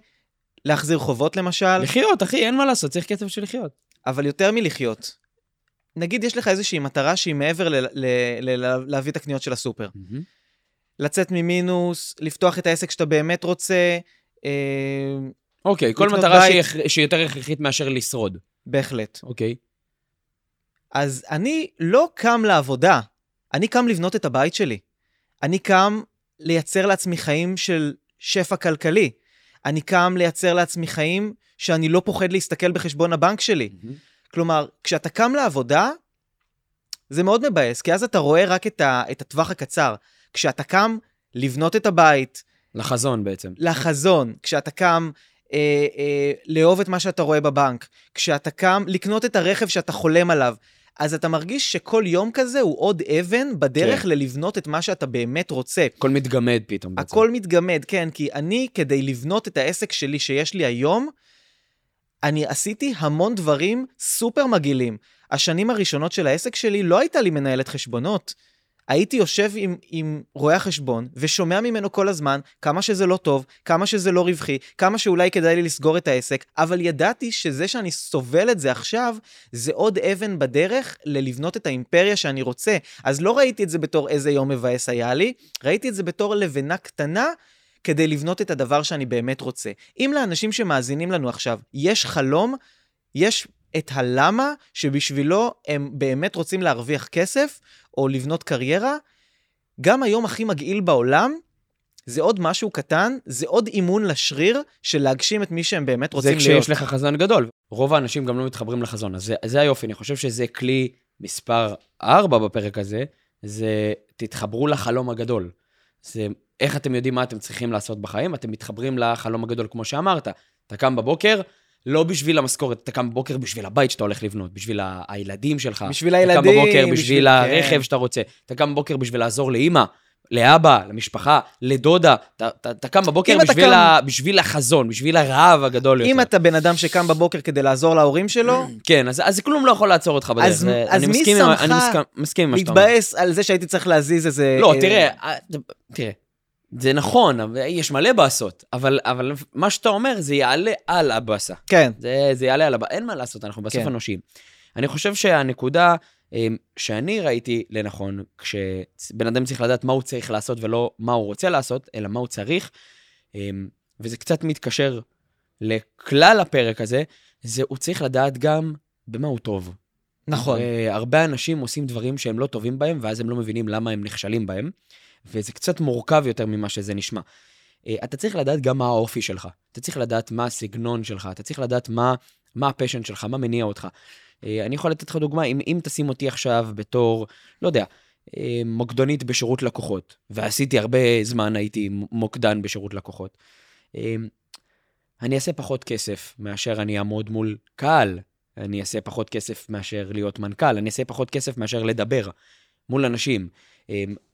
להחזיר חובות למשל. לחיות, אחי, אין מה לעשות, צריך כסף של לחיות. אבל יותר מלחיות. נגיד יש לך איזושהי מטרה שהיא מעבר ל- ל- ל- להביא את הקניות של הסופר. Mm-hmm. לצאת ממינוס, לפתוח את העסק שאתה באמת רוצה. אה, אוקיי, כל מטרה בית... שהיא, שהיא יותר הכרחית מאשר לשרוד. בהחלט. אוקיי. אז אני לא קם לעבודה, אני קם לבנות את הבית שלי. אני קם לייצר לעצמי חיים של שפע כלכלי. אני קם לייצר לעצמי חיים שאני לא פוחד להסתכל בחשבון הבנק שלי. Mm-hmm. כלומר, כשאתה קם לעבודה, זה מאוד מבאס, כי אז אתה רואה רק את, ה, את הטווח הקצר. כשאתה קם לבנות את הבית... לחזון בעצם. לחזון. כשאתה קם אה, אה, לאהוב את מה שאתה רואה בבנק. כשאתה קם לקנות את הרכב שאתה חולם עליו. אז אתה מרגיש שכל יום כזה הוא עוד אבן בדרך כן. ללבנות את מה שאתה באמת רוצה. הכל מתגמד פתאום. בעצם. הכל מתגמד, כן, כי אני, כדי לבנות את העסק שלי שיש לי היום, אני עשיתי המון דברים סופר מגעילים. השנים הראשונות של העסק שלי לא הייתה לי מנהלת חשבונות. הייתי יושב עם, עם רואה החשבון ושומע ממנו כל הזמן כמה שזה לא טוב, כמה שזה לא רווחי, כמה שאולי כדאי לי לסגור את העסק, אבל ידעתי שזה שאני סובל את זה עכשיו, זה עוד אבן בדרך ללבנות את האימפריה שאני רוצה. אז לא ראיתי את זה בתור איזה יום מבאס היה לי, ראיתי את זה בתור לבנה קטנה כדי לבנות את הדבר שאני באמת רוצה. אם לאנשים שמאזינים לנו עכשיו יש חלום, יש את הלמה שבשבילו הם באמת רוצים להרוויח כסף או לבנות קריירה, גם היום הכי מגעיל בעולם, זה עוד משהו קטן, זה עוד אימון לשריר של להגשים את מי שהם באמת רוצים להיות. זה כשיש לך חזון גדול. רוב האנשים גם לא מתחברים לחזון, אז זה, זה היופי, אני חושב שזה כלי מספר 4 בפרק הזה, זה תתחברו לחלום הגדול. זה איך אתם יודעים מה אתם צריכים לעשות בחיים, אתם מתחברים לחלום הגדול כמו שאמרת. אתה קם בבוקר, לא בשביל המשכורת, אתה קם בבוקר בשביל הבית שאתה הולך לבנות, בשביל הילדים שלך. בשביל הילדים. אתה קם בבוקר בשביל, בשביל הרכב כן. שאתה רוצה. אתה קם בבוקר בשביל לעזור לאימא, לאבא, למשפחה, לדודה. אתה, אתה, אתה קם בבוקר בשביל, קם... ה, בשביל החזון, בשביל הרעב הגדול יותר. אם אתה בן אדם שקם בבוקר כדי לעזור להורים שלו... כן, אז, אז כלום לא יכול לעצור אותך בדרך. אז, אז מי שמך להתבאס על זה שהייתי צריך להזיז איזה... לא, תראה, אה, תראה. זה נכון, יש מלא באסות, אבל, אבל מה שאתה אומר, זה יעלה על הבאסה. כן. זה, זה יעלה על הבאסה, אין מה לעשות, אנחנו בסוף כן. אנושיים. אני חושב שהנקודה אמ, שאני ראיתי לנכון, כשבן אדם צריך לדעת מה הוא צריך לעשות ולא מה הוא רוצה לעשות, אלא מה הוא צריך, אמ, וזה קצת מתקשר לכלל הפרק הזה, זה הוא צריך לדעת גם במה הוא טוב. נכון. הרבה אנשים עושים דברים שהם לא טובים בהם, ואז הם לא מבינים למה הם נכשלים בהם, וזה קצת מורכב יותר ממה שזה נשמע. אה, אתה צריך לדעת גם מה האופי שלך, אתה צריך לדעת מה הסגנון שלך, אתה צריך לדעת מה, מה הפשן שלך, מה מניע אותך. אה, אני יכול לתת לך דוגמה, אם, אם תשים אותי עכשיו בתור, לא יודע, אה, מוקדנית בשירות לקוחות, ועשיתי הרבה זמן, הייתי מוקדן בשירות לקוחות, אני אעשה פחות כסף מאשר אני אעמוד מול קהל, אני אעשה פחות כסף מאשר להיות מנכ"ל, אני אעשה פחות כסף מאשר לדבר מול אנשים.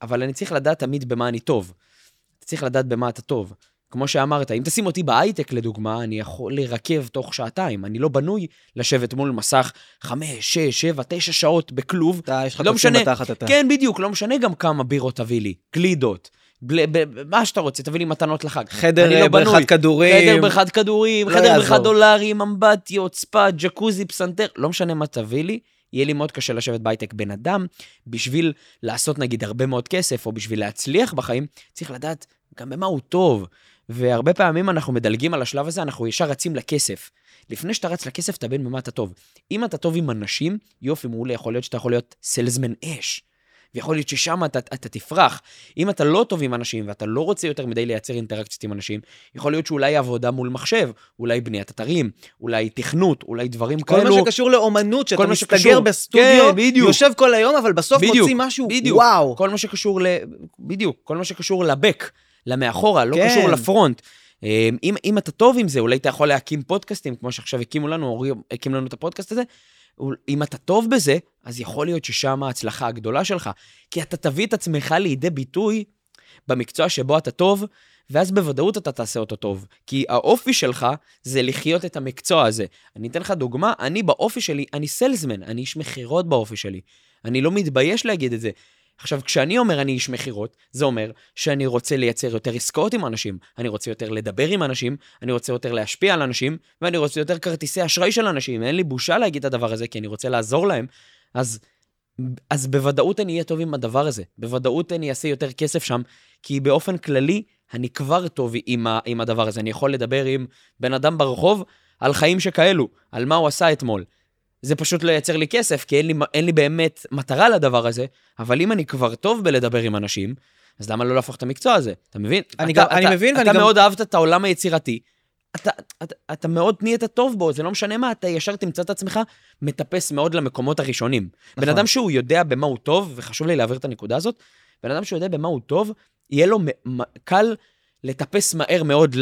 אבל אני צריך לדעת תמיד במה אני טוב. אתה צריך לדעת במה אתה טוב. כמו שאמרת, אם תשים אותי בהייטק, לדוגמה, אני יכול לרכב תוך שעתיים. אני לא בנוי לשבת מול מסך חמש, שש, שבע, תשע שעות בכלוב. אתה, יש לך לא משנה, בתחת אתה. כן, בדיוק, לא משנה גם כמה בירות תביא לי, גלידות. בל, ב, ב, מה שאתה רוצה, תביא לי מתנות לחג. חדר לא בריכת כדורים. חדר בריכת כדורים, לא חדר בריכת דולרים, אמבטיות, ספא, ג'קוזי, פסנתר, לא משנה מה תביא לי, יהיה לי מאוד קשה לשבת בהייטק. בן אדם, בשביל לעשות נגיד הרבה מאוד כסף, או בשביל להצליח בחיים, צריך לדעת גם במה הוא טוב. והרבה פעמים אנחנו מדלגים על השלב הזה, אנחנו ישר רצים לכסף. לפני שאתה רץ לכסף, תבין במה אתה טוב. אם אתה טוב עם אנשים, יופי, מעולה, יכול להיות שאתה יכול להיות סלזמן אש. ויכול להיות ששם אתה, אתה תפרח. אם אתה לא טוב עם אנשים ואתה לא רוצה יותר מדי לייצר אינטראקציות עם אנשים, יכול להיות שאולי עבודה מול מחשב, אולי בניית אתרים, אולי תכנות, אולי דברים כל כאלו. כל מה שקשור לאומנות, שאתה מסתגר שקשור, בסטודיו, כן. יושב כל היום, אבל בסוף בדיוק, מוציא משהו, בדיוק. וואו. כל מה שקשור ל... בדיוק, כל מה שקשור לבק, למאחורה, לא כן. קשור לפרונט. אמ, אם, אם אתה טוב עם זה, אולי אתה יכול להקים פודקאסטים, כמו שעכשיו הקימו לנו, אורי הקים לנו את הפודקאסט הזה, אם אתה טוב בזה, אז יכול להיות ששם ההצלחה הגדולה שלך. כי אתה תביא את עצמך לידי ביטוי במקצוע שבו אתה טוב, ואז בוודאות אתה תעשה אותו טוב. כי האופי שלך זה לחיות את המקצוע הזה. אני אתן לך דוגמה, אני באופי שלי, אני סלזמן, אני איש מכירות באופי שלי. אני לא מתבייש להגיד את זה. עכשיו, כשאני אומר אני איש מכירות, זה אומר שאני רוצה לייצר יותר עסקאות עם אנשים, אני רוצה יותר לדבר עם אנשים, אני רוצה יותר להשפיע על אנשים, ואני רוצה יותר כרטיסי אשראי של אנשים. אין לי בושה להגיד את הדבר הזה, כי אני רוצה לעזור להם. אז, אז בוודאות אני אהיה טוב עם הדבר הזה. בוודאות אני אעשה יותר כסף שם, כי באופן כללי, אני כבר טוב עם, ה, עם הדבר הזה. אני יכול לדבר עם בן אדם ברחוב על חיים שכאלו, על מה הוא עשה אתמול. זה פשוט לא ייצר לי כסף, כי אין לי, אין לי באמת מטרה לדבר הזה, אבל אם אני כבר טוב בלדבר עם אנשים, אז למה לא להפוך את המקצוע הזה? אתה מבין? אני, אתה, גם, אתה, אני מבין, אתה, ואני אתה גם... מאוד אהבת את העולם היצירתי. אתה, אתה, אתה מאוד נהיית טוב בו, זה לא משנה מה, אתה ישר תמצא את עצמך מטפס מאוד למקומות הראשונים. נכון. בן אדם שהוא יודע במה הוא טוב, וחשוב לי להעביר את הנקודה הזאת, בן אדם שהוא יודע במה הוא טוב, יהיה לו קל לטפס מהר מאוד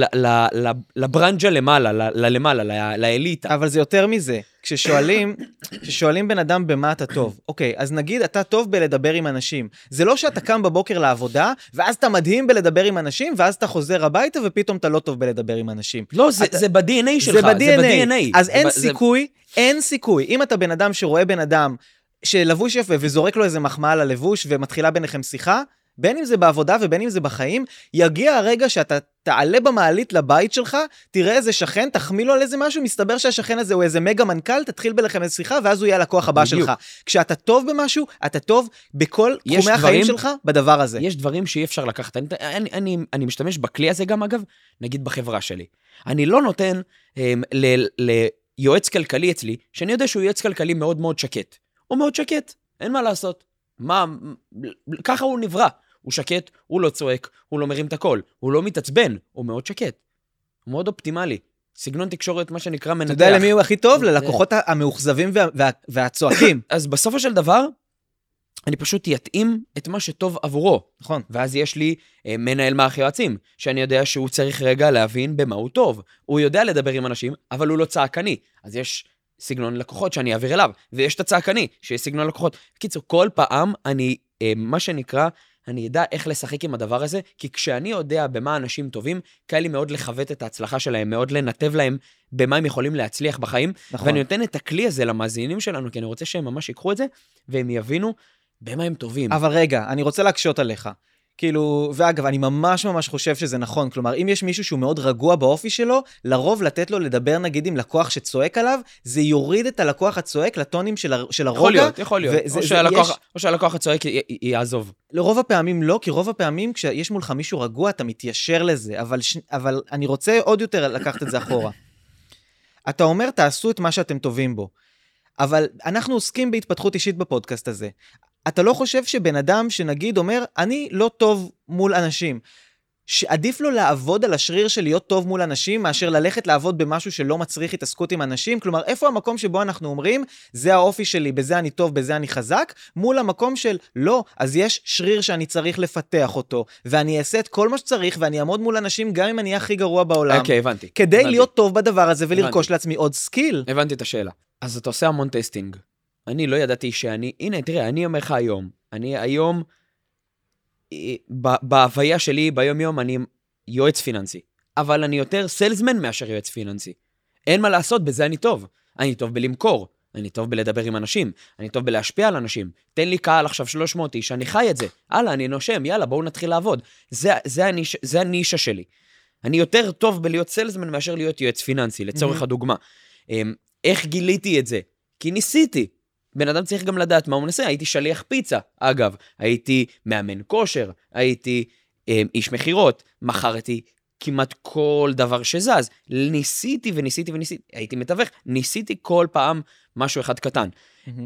לברנג'ה למעלה, ללמעלה, לאליטה. אבל זה יותר מזה. כששואלים, כששואלים בן אדם במה אתה טוב, אוקיי, אז נגיד אתה טוב בלדבר עם אנשים. זה לא שאתה קם בבוקר לעבודה, ואז אתה מדהים בלדבר עם אנשים, ואז אתה חוזר הביתה ופתאום אתה לא טוב בלדבר עם אנשים. לא, זה, אתה... זה ב-DNA שלך, זה ב-DNA. אז אין סיכוי, אין סיכוי. אם אתה בן אדם שרואה בן אדם שלבוש יפה וזורק לו איזה מחמאה על הלבוש ומתחילה ביניכם שיחה, בין אם זה בעבודה ובין אם זה בחיים, יגיע הרגע שאתה תעלה במעלית לבית שלך, תראה איזה שכן, תחמיא לו על איזה משהו, מסתבר שהשכן הזה הוא איזה מגה מנכ"ל, תתחיל ביניכם איזה שיחה, ואז הוא יהיה הלקוח הבא בדיוק. שלך. כשאתה טוב במשהו, אתה טוב בכל תחומי דברים, החיים שלך בדבר הזה. יש דברים שאי אפשר לקחת. אני, אני, אני, אני משתמש בכלי הזה גם, אגב, נגיד בחברה שלי. אני לא נותן הם, ל, ליועץ כלכלי אצלי, שאני יודע שהוא יועץ כלכלי מאוד מאוד שקט. הוא מאוד שקט, אין מה לעשות. מה, ככה הוא נברא. הוא שקט, הוא לא צועק, הוא לא מרים את הקול, הוא לא מתעצבן, הוא מאוד שקט. הוא מאוד אופטימלי. סגנון תקשורת, מה שנקרא מנתח. אתה יודע למי הוא הכי טוב? ללקוחות המאוכזבים וה, וה, והצועקים. [coughs] אז בסופו של דבר, אני פשוט יתאים את מה שטוב עבורו. נכון. ואז יש לי אה, מנהל מערך יועצים, שאני יודע שהוא צריך רגע להבין במה הוא טוב. הוא יודע לדבר עם אנשים, אבל הוא לא צעקני. אז יש סגנון לקוחות שאני אעביר אליו, ויש את הצעקני, שיש סגנון לקוחות. בקיצור, כל פעם אני, אה, מה שנקרא, אני אדע איך לשחק עם הדבר הזה, כי כשאני יודע במה אנשים טובים, קל לי מאוד לכבד את ההצלחה שלהם, מאוד לנתב להם במה הם יכולים להצליח בחיים. נכון. ואני נותן את הכלי הזה למאזינים שלנו, כי אני רוצה שהם ממש ייקחו את זה, והם יבינו במה הם טובים. אבל רגע, אני רוצה להקשות עליך. כאילו, ואגב, אני ממש ממש חושב שזה נכון. כלומר, אם יש מישהו שהוא מאוד רגוע באופי שלו, לרוב לתת לו לדבר נגיד עם לקוח שצועק עליו, זה יוריד את הלקוח הצועק לטונים של, הר... של הרוגע. יכול להיות, יכול להיות. וזה- או זה- שהלקוח- יש- או שהלקוח הצועק י- י- יעזוב. לרוב הפעמים לא, כי רוב הפעמים כשיש מולך מישהו רגוע, אתה מתיישר לזה. אבל, ש... אבל אני רוצה עוד יותר לקחת את זה אחורה. [laughs] אתה אומר, תעשו את מה שאתם טובים בו. אבל אנחנו עוסקים בהתפתחות אישית בפודקאסט הזה. אתה לא חושב שבן אדם שנגיד אומר, אני לא טוב מול אנשים, שעדיף לו לעבוד על השריר של להיות טוב מול אנשים, מאשר ללכת לעבוד במשהו שלא מצריך התעסקות עם אנשים? כלומר, איפה המקום שבו אנחנו אומרים, זה האופי שלי, בזה אני טוב, בזה אני חזק, מול המקום של, לא, אז יש שריר שאני צריך לפתח אותו, ואני אעשה את כל מה שצריך, ואני אעמוד מול אנשים גם אם אני הכי גרוע בעולם. אוקיי, הבנתי. כדי הבנתי. להיות טוב בדבר הזה ולרכוש הבנתי. לעצמי עוד skill. הבנתי את השאלה. אז אתה עושה המון testing. אני לא ידעתי שאני... הנה, תראה, אני אומר לך היום, אני היום, אה, בהוויה שלי, ביום-יום, אני יועץ פיננסי. אבל אני יותר salesman מאשר יועץ פיננסי. אין מה לעשות, בזה אני טוב. אני טוב בלמכור, אני טוב בלדבר עם אנשים, אני טוב בלהשפיע על אנשים. תן לי קהל עכשיו 300 איש, אני חי את זה. הלאה, אני נושם, יאללה, בואו נתחיל לעבוד. זה, זה, הניש, זה הנישה שלי. אני יותר טוב בלהיות סלזמן מאשר להיות יועץ פיננסי, לצורך מהמם. הדוגמה. אמ, איך גיליתי את זה? כי ניסיתי. בן אדם צריך גם לדעת מה הוא מנסה. הייתי שליח פיצה, אגב. הייתי מאמן כושר, הייתי אמ, איש מכירות, מכרתי כמעט כל דבר שזז. ניסיתי וניסיתי וניסיתי, הייתי מתווך, ניסיתי כל פעם משהו אחד קטן.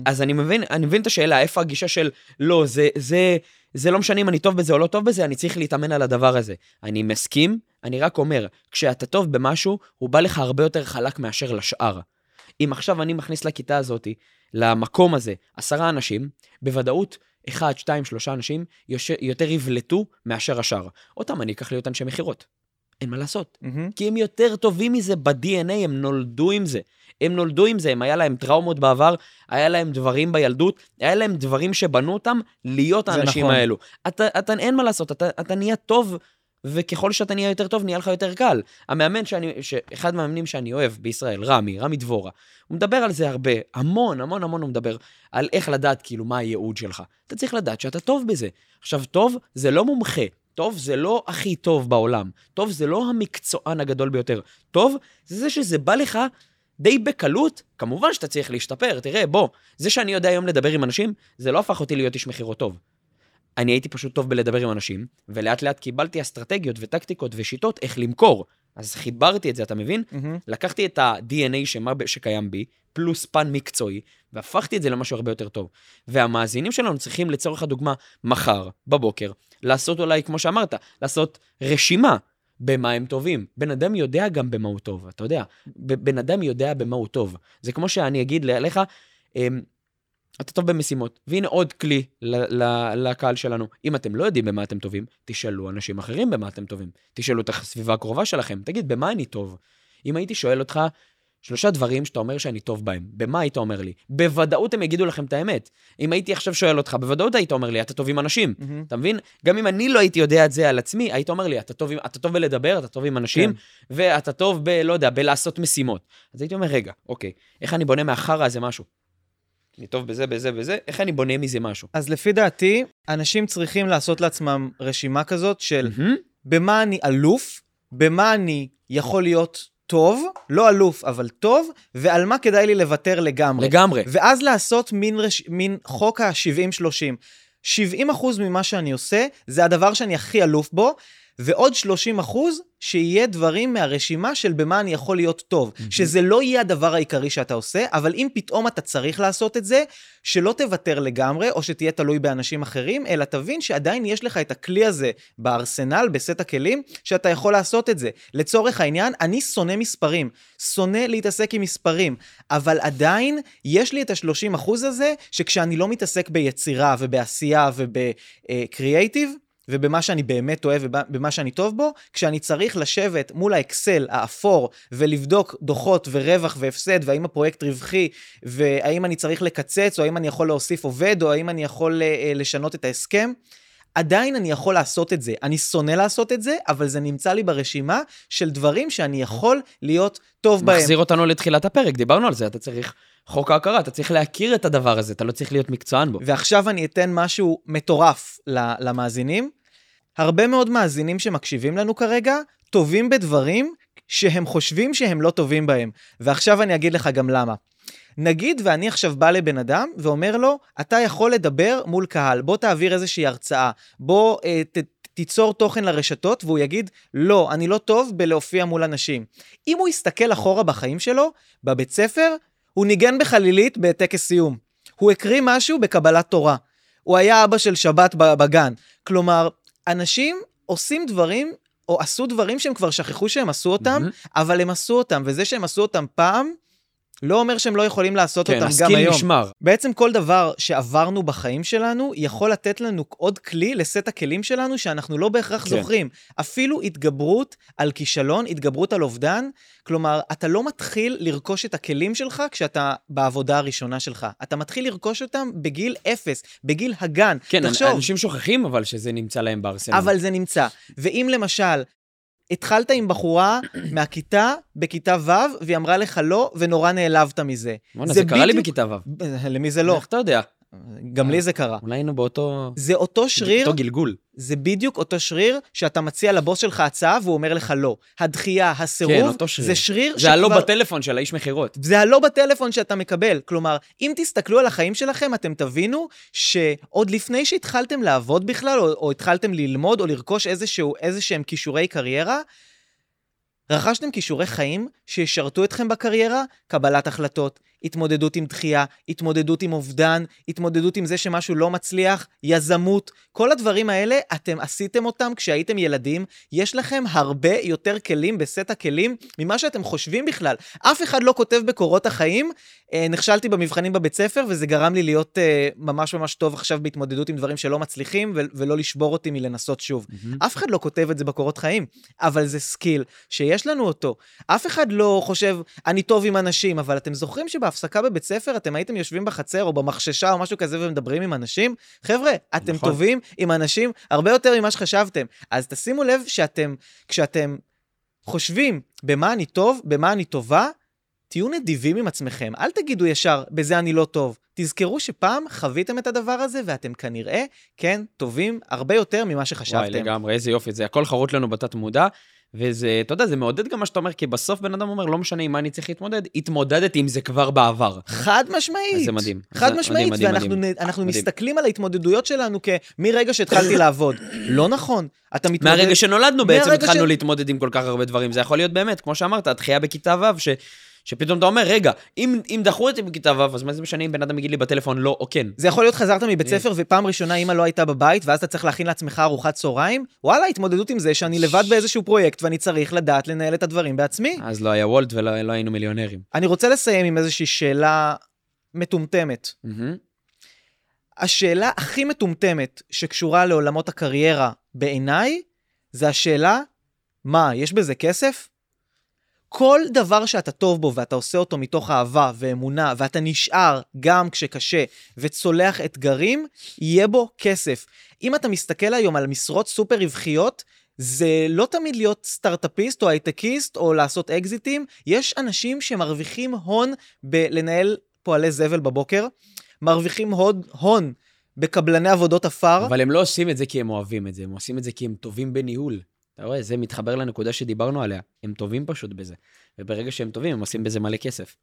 אז אני מבין, אני מבין את השאלה, איפה הגישה של, לא, זה, זה, זה לא משנה אם אני טוב בזה או לא טוב בזה, אני צריך להתאמן על הדבר הזה. אני מסכים, אני רק אומר, כשאתה טוב במשהו, הוא בא לך הרבה יותר חלק מאשר לשאר. אם עכשיו אני מכניס לכיתה הזאת, למקום הזה, עשרה אנשים, בוודאות, אחד, שתיים, שלושה אנשים יותר יבלטו מאשר השאר. אותם אני אקח להיות אנשי מכירות. אין מה לעשות. מהמם. כי הם יותר טובים מזה ב-DNA, הם נולדו עם זה. הם נולדו עם זה, הם היה להם טראומות בעבר, היה להם דברים בילדות, היה להם דברים שבנו אותם להיות האנשים נכון. האלו. אתה, אתה, אין מה לעשות, אתה, אתה נהיה טוב, וככל שאתה נהיה יותר טוב, נהיה לך יותר קל. המאמן שאני, אחד מהמאמנים שאני אוהב בישראל, רמי, רמי דבורה, הוא מדבר על זה הרבה, המון, המון, המון הוא מדבר על איך לדעת כאילו מה הייעוד שלך. אתה צריך לדעת שאתה טוב בזה. עכשיו, טוב זה לא מומחה. טוב זה לא הכי טוב בעולם. טוב זה לא המקצוען הגדול ביותר. טוב זה זה שזה בא לך די בקלות. כמובן שאתה צריך להשתפר. תראה, בוא, זה שאני יודע היום לדבר עם אנשים, זה לא הפך אותי להיות איש מכירות טוב. אני הייתי פשוט טוב בלדבר עם אנשים, ולאט לאט קיבלתי אסטרטגיות וטקטיקות ושיטות איך למכור. אז חיברתי את זה, אתה מבין? מהמם. לקחתי את ה-DNA שמה, שקיים בי, פלוס פן מקצועי, והפכתי את זה למשהו הרבה יותר טוב. והמאזינים שלנו צריכים, לצורך הדוגמה, מחר, בבוקר, לעשות אולי, כמו שאמרת, לעשות רשימה במה הם טובים. בן אדם יודע גם במה הוא טוב, אתה יודע. בן אדם יודע במה הוא טוב. זה כמו שאני אגיד לך, אמ, אתה טוב במשימות, והנה עוד כלי ל- ל- לקהל שלנו. אם אתם לא יודעים במה אתם טובים, תשאלו אנשים אחרים במה אתם טובים. תשאלו את הסביבה הקרובה שלכם, תגיד, במה אני טוב? אם הייתי שואל אותך שלושה דברים שאתה אומר שאני טוב בהם, במה היית אומר לי? בוודאות הם יגידו לכם את האמת. אם הייתי עכשיו שואל אותך, בוודאות היית אומר לי, אתה טוב עם אנשים. מהמם. אתה מבין? גם אם אני לא הייתי יודע את זה על עצמי, היית אומר לי, אתה טוב, עם, אתה טוב בלדבר, אתה טוב עם אנשים, כן. ואתה טוב ב... לא יודע, בלעשות משימות. אז הייתי אומר, רגע, אוקיי, איך אני בונה מהחרא הזה משהו? אני טוב בזה, בזה, בזה, איך אני בונה מזה משהו? אז לפי דעתי, אנשים צריכים לעשות לעצמם רשימה כזאת של מהמם. במה אני אלוף, במה אני יכול להיות טוב, לא אלוף, אבל טוב, ועל מה כדאי לי לוותר לגמרי. לגמרי. ואז לעשות מין, רש... מין חוק ה-70-30. 70 אחוז ממה שאני עושה, זה הדבר שאני הכי אלוף בו, ועוד 30 אחוז, שיהיה דברים מהרשימה של במה אני יכול להיות טוב. מהמם. שזה לא יהיה הדבר העיקרי שאתה עושה, אבל אם פתאום אתה צריך לעשות את זה, שלא תוותר לגמרי, או שתהיה תלוי באנשים אחרים, אלא תבין שעדיין יש לך את הכלי הזה בארסנל, בסט הכלים, שאתה יכול לעשות את זה. לצורך העניין, אני שונא מספרים. שונא להתעסק עם מספרים, אבל עדיין יש לי את ה-30% הזה, שכשאני לא מתעסק ביצירה ובעשייה ובקריאייטיב, ובמה שאני באמת אוהב ובמה שאני טוב בו, כשאני צריך לשבת מול האקסל האפור ולבדוק דוחות ורווח והפסד, והאם הפרויקט רווחי, והאם אני צריך לקצץ, או האם אני יכול להוסיף עובד, או האם אני יכול אה, לשנות את ההסכם, עדיין אני יכול לעשות את זה. אני שונא לעשות את זה, אבל זה נמצא לי ברשימה של דברים שאני יכול להיות טוב בהם. מחזיר אותנו לתחילת הפרק, דיברנו על זה, אתה צריך חוק ההכרה, אתה צריך להכיר את הדבר הזה, אתה לא צריך להיות מקצוען בו. ועכשיו אני אתן משהו מטורף למאזינים. הרבה מאוד מאזינים שמקשיבים לנו כרגע, טובים בדברים שהם חושבים שהם לא טובים בהם. ועכשיו אני אגיד לך גם למה. נגיד ואני עכשיו בא לבן אדם ואומר לו, אתה יכול לדבר מול קהל, בוא תעביר איזושהי הרצאה, בוא אה, ת, תיצור תוכן לרשתות, והוא יגיד, לא, אני לא טוב בלהופיע מול אנשים. אם הוא יסתכל אחורה בחיים שלו, בבית ספר, הוא ניגן בחלילית בטקס סיום. הוא הקריא משהו בקבלת תורה. הוא היה אבא של שבת בגן. כלומר, אנשים עושים דברים, או עשו דברים שהם כבר שכחו שהם עשו אותם, mm-hmm. אבל הם עשו אותם, וזה שהם עשו אותם פעם, לא אומר שהם לא יכולים לעשות כן, אותם גם היום. כן, הסקיל נשמר. בעצם כל דבר שעברנו בחיים שלנו, יכול לתת לנו עוד כלי לסט הכלים שלנו שאנחנו לא בהכרח כן. זוכרים. אפילו התגברות על כישלון, התגברות על אובדן, כלומר, אתה לא מתחיל לרכוש את הכלים שלך כשאתה בעבודה הראשונה שלך. אתה מתחיל לרכוש אותם בגיל אפס, בגיל הגן. כן, תחשוב, אנשים שוכחים אבל שזה נמצא להם בארסנל. אבל זה נמצא. ואם למשל, התחלת עם בחורה מהכיתה בכיתה ו', והיא אמרה לך לא, ונורא נעלבת מזה. בוא'נה, זה קרה לי בכיתה ו'. למי זה לא? איך אתה יודע? גם לי זה קרה. אולי היינו באותו... זה אותו שריר, אותו גלגול. זה בדיוק אותו שריר שאתה מציע לבוס שלך הצעה והוא אומר לך לא. הדחייה, הסירוב, כן, אותו שריר. זה שריר זה הלא בטלפון של האיש מכירות. זה הלא בטלפון שאתה מקבל. כלומר, אם תסתכלו על החיים שלכם, אתם תבינו שעוד לפני שהתחלתם לעבוד בכלל, או, או התחלתם ללמוד או לרכוש איזשהו, איזשהם כישורי קריירה, רכשתם כישורי חיים שישרתו אתכם בקריירה, קבלת החלטות, התמודדות עם דחייה, התמודדות עם אובדן, התמודדות עם זה שמשהו לא מצליח, יזמות. כל הדברים האלה, אתם עשיתם אותם כשהייתם ילדים. יש לכם הרבה יותר כלים בסט הכלים ממה שאתם חושבים בכלל. אף אחד לא כותב בקורות החיים, אה, נכשלתי במבחנים בבית ספר, וזה גרם לי להיות אה, ממש ממש טוב עכשיו בהתמודדות עם דברים שלא מצליחים, ולא לשבור אותי מלנסות שוב. אף אחד לא כותב את זה בקורות חיים, אבל זה skill שיש לנו אותו. אף אחד לא חושב, אני טוב עם אנשים, אבל אתם זוכרים שבהפסקה בבית ספר אתם הייתם יושבים בחצר או במחששה או משהו כזה ומדברים עם אנשים? חבר'ה, אתם נכון. טובים עם אנשים הרבה יותר ממה שחשבתם. אז תשימו לב שאתם, כשאתם חושבים במה אני טוב, במה אני טובה, תהיו נדיבים עם עצמכם. אל תגידו ישר, בזה אני לא טוב. תזכרו שפעם חוויתם את הדבר הזה, ואתם כנראה, כן, טובים הרבה יותר ממה וואי, שחשבתם. לגמרי, איזה יופי, זה הכל חרוט לנו בתת מודע, וזה, אתה יודע, זה מעודד גם מה שאתה אומר, כי בסוף בן אדם אומר, לא משנה עם מה אני צריך להתמודד, התמודדתי עם זה כבר בעבר. חד משמעית. זה מדהים. חד זה משמעית, מדהים, ואנחנו מדהים. מדהים. מסתכלים על ההתמודדויות שלנו כמרגע שהתחלתי לעבוד. [clears throat] לא נכון. אתה מתמודד... מהרגע שנולדנו בעצם התחלנו ש- להתמודד עם כל כך הרבה דברים. זה יכול להיות באמת, כמו שאמרת, הדחייה בכיתה ו', ש... שפתאום אתה אומר, רגע, אם, אם דחו אותי בכיתה ו', אז מה זה משנה אם בן אדם יגיד לי בטלפון לא או כן? זה יכול להיות חזרת מבית. ספר ופעם ראשונה אמא לא הייתה בבית, ואז אתה צריך להכין לעצמך ארוחת צהריים. וואלה, התמודדות עם זה שאני לבד באיזשהו פרויקט ואני צריך לדעת לנהל את הדברים בעצמי. אז לא היה וולט ולא לא היינו מיליונרים. אני רוצה לסיים עם איזושהי שאלה מטומטמת. מהמם. השאלה הכי מטומטמת שקשורה לעולמות הקריירה בעיניי, זה השאלה, מה, יש בזה כסף? כל דבר שאתה טוב בו ואתה עושה אותו מתוך אהבה ואמונה, ואתה נשאר גם כשקשה וצולח אתגרים, יהיה בו כסף. אם אתה מסתכל היום על משרות סופר רווחיות, זה לא תמיד להיות סטארט-אפיסט או הייטקיסט או לעשות אקזיטים, יש אנשים שמרוויחים הון בלנהל פועלי זבל בבוקר, מרוויחים הון, הון בקבלני עבודות עפר. אבל הם לא עושים את זה כי הם אוהבים את זה, הם עושים את זה כי הם טובים בניהול. אתה רואה, זה מתחבר לנקודה שדיברנו עליה. הם טובים פשוט בזה. וברגע שהם טובים, הם עושים בזה מלא כסף.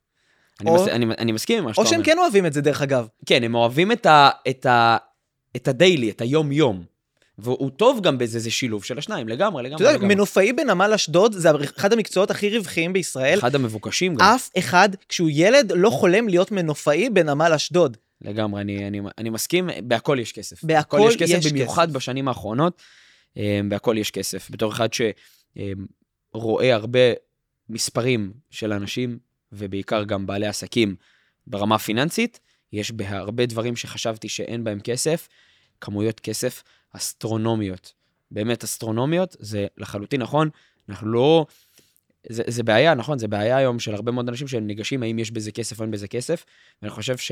אני, או- מס... אני, אני מסכים עם מה שאתה או אומר. שהם כן אוהבים את זה, דרך אגב. כן, הם אוהבים את, ה, את, ה, את הדיילי, את היום-יום. והוא טוב גם בזה, זה שילוב של השניים, לגמרי, לגמרי. אתה יודע, לגמרי. מנופאי בנמל אשדוד זה אחד המקצועות הכי רווחיים בישראל. אחד המבוקשים גם. אף אחד, כשהוא ילד, לא חולם להיות מנופאי בנמל אשדוד. לגמרי, אני, אני, אני מסכים, בהכל יש כסף. בהכל יש כסף, יש במיוחד כסף. בשנים האחרונות, בהכל יש כסף. בתור אחד שרואה הרבה מספרים של אנשים, ובעיקר גם בעלי עסקים ברמה הפיננסית, יש בהרבה דברים שחשבתי שאין בהם כסף, כמויות כסף אסטרונומיות. באמת אסטרונומיות, זה לחלוטין נכון, אנחנו לא... זה, זה בעיה, נכון, זה בעיה היום של הרבה מאוד אנשים שהם ניגשים, האם יש בזה כסף או אין בזה כסף, ואני חושב ש...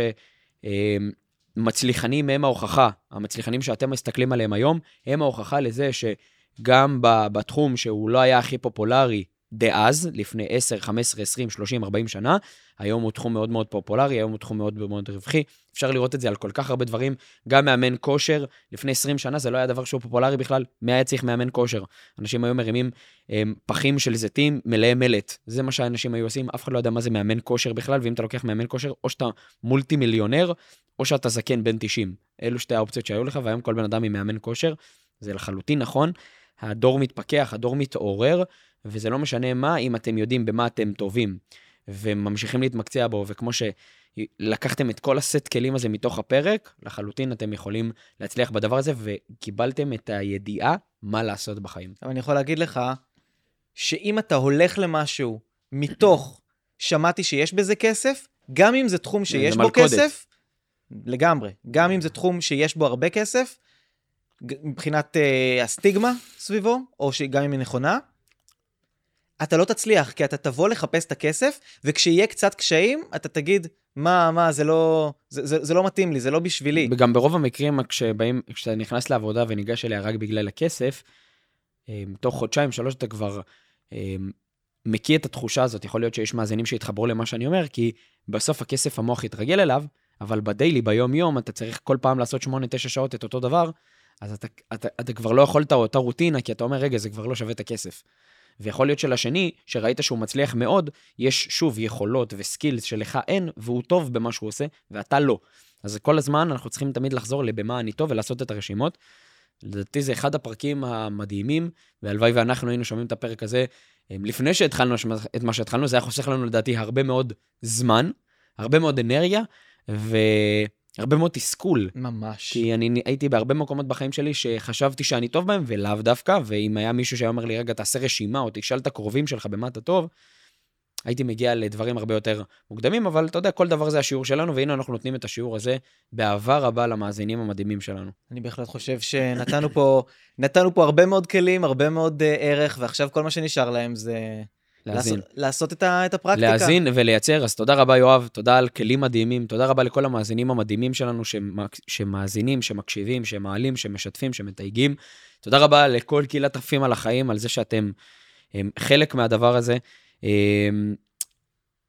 אה, מצליחנים הם ההוכחה, המצליחנים שאתם מסתכלים עליהם היום, הם ההוכחה לזה שגם בתחום שהוא לא היה הכי פופולרי, דאז, לפני 10, 15, 20, 30, 40 שנה. היום הוא תחום מאוד מאוד פופולרי, היום הוא תחום מאוד מאוד רווחי. אפשר לראות את זה על כל כך הרבה דברים, גם מאמן כושר. לפני 20 שנה זה לא היה דבר שהוא פופולרי בכלל, מי היה צריך מאמן כושר? אנשים היו מרימים הם, פחים של זיתים מלאי מלט. זה מה שהאנשים היו עושים, אף אחד לא יודע מה זה מאמן כושר בכלל, ואם אתה לוקח מאמן כושר, או שאתה מולטי מיליונר, או שאתה זקן בן 90. אלו שתי האופציות שהיו לך, והיום כל בן אדם עם מאמן כושר, זה לחלוטין נכון. הדור מתפכח, הדור מתעורר, וזה לא משנה מה, אם אתם יודעים במה אתם טובים, וממשיכים להתמקצע בו, וכמו שלקחתם את כל הסט כלים הזה מתוך הפרק, לחלוטין אתם יכולים להצליח בדבר הזה, וקיבלתם את הידיעה מה לעשות בחיים. אבל אני יכול להגיד לך, שאם אתה הולך למשהו מתוך שמעתי שיש בזה כסף, גם אם זה תחום שיש בו. כסף, לגמרי. גם אם זה תחום שיש בו הרבה כסף, מבחינת uh, הסטיגמה סביבו, או שגם אם היא נכונה, אתה לא תצליח, כי אתה תבוא לחפש את הכסף, וכשיהיה קצת קשיים, אתה תגיד, מה, מה, זה לא, זה, זה, זה לא מתאים לי, זה לא בשבילי. וגם ברוב המקרים, כשבאים, כשאתה נכנס לעבודה וניגש אליה רק בגלל הכסף, אה, תוך חודשיים, שלוש, אתה כבר אה, מקיא את התחושה הזאת. יכול להיות שיש מאזינים שיתחברו למה שאני אומר, כי בסוף הכסף, המוח יתרגל אליו, אבל בדיילי, ביום-יום, אתה צריך כל פעם לעשות 8-9 שעות את אותו דבר, אז אתה, אתה, אתה כבר לא יכול את אותה רוטינה, כי אתה אומר, רגע, זה כבר לא שווה את הכסף. ויכול להיות שלשני, שראית שהוא מצליח מאוד, יש שוב יכולות וסקילס שלך אין, והוא טוב במה שהוא עושה, ואתה לא. אז כל הזמן אנחנו צריכים תמיד לחזור לבמה אני טוב ולעשות את הרשימות. לדעתי זה אחד הפרקים המדהימים, והלוואי ואנחנו היינו שומעים את הפרק הזה em, לפני שהתחלנו את מה שהתחלנו, זה היה חוסך לנו לדעתי הרבה מאוד זמן, הרבה מאוד אנרגיה, והרבה מאוד תסכול. ממש. כי אני הייתי בהרבה מקומות בחיים שלי שחשבתי שאני טוב בהם, ולאו דווקא, ואם היה מישהו שהיה אומר לי, רגע, תעשה רשימה, או תשאל את הקרובים שלך במה אתה טוב, הייתי מגיע לדברים הרבה יותר מוקדמים, אבל אתה יודע, כל דבר זה השיעור שלנו, והנה אנחנו נותנים את השיעור הזה באהבה רבה למאזינים המדהימים שלנו. אני בהחלט חושב שנתנו פה, נתנו פה הרבה מאוד כלים, הרבה מאוד uh, ערך, ועכשיו כל מה שנשאר להם זה להאזין. לעשות, לעשות את, ה, את הפרקטיקה. להאזין ולייצר, אז תודה רבה יואב, תודה על כלים מדהימים, תודה רבה לכל המאזינים המדהימים שלנו שמק- שמאזינים, שמקשיבים, שמעלים, שמשתפים, שמתייגים. תודה רבה לכל קהילת עפים על החיים, על זה שאתם הם, חלק מהדבר הזה. הם,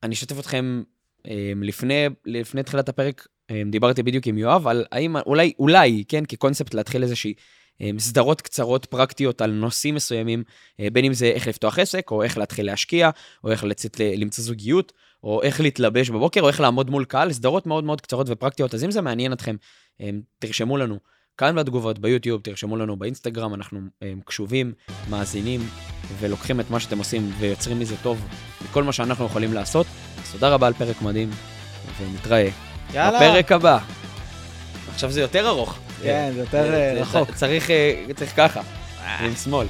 אני אשתף אתכם, הם, לפני, לפני תחילת הפרק, הם, דיברתי בדיוק עם יואב על האם, אולי, אולי, כן, כקונספט להתחיל איזושהי סדרות קצרות פרקטיות על נושאים מסוימים, אה, בין אם זה איך לפתוח עסק, או איך להתחיל להשקיע, או איך לצאת למצוא זוגיות, או איך להתלבש בבוקר, או איך לעמוד מול קהל, סדרות מאוד מאוד קצרות ופרקטיות. אז אם זה מעניין אתכם, הם, תרשמו לנו כאן בתגובות ביוטיוב, תרשמו לנו באינסטגרם, אנחנו קשובים, מאזינים, ולוקחים את מה שאתם עושים ויוצרים מזה טוב, מכל מה שאנחנו יכולים לעשות. אז תודה רבה על פרק מדהים, ונתראה יאללה. בפרק הבא. עכשיו זה יותר ארוך. כן, זה יותר אה, רחוק. צריך, אה, צריך ככה, עם שמאל.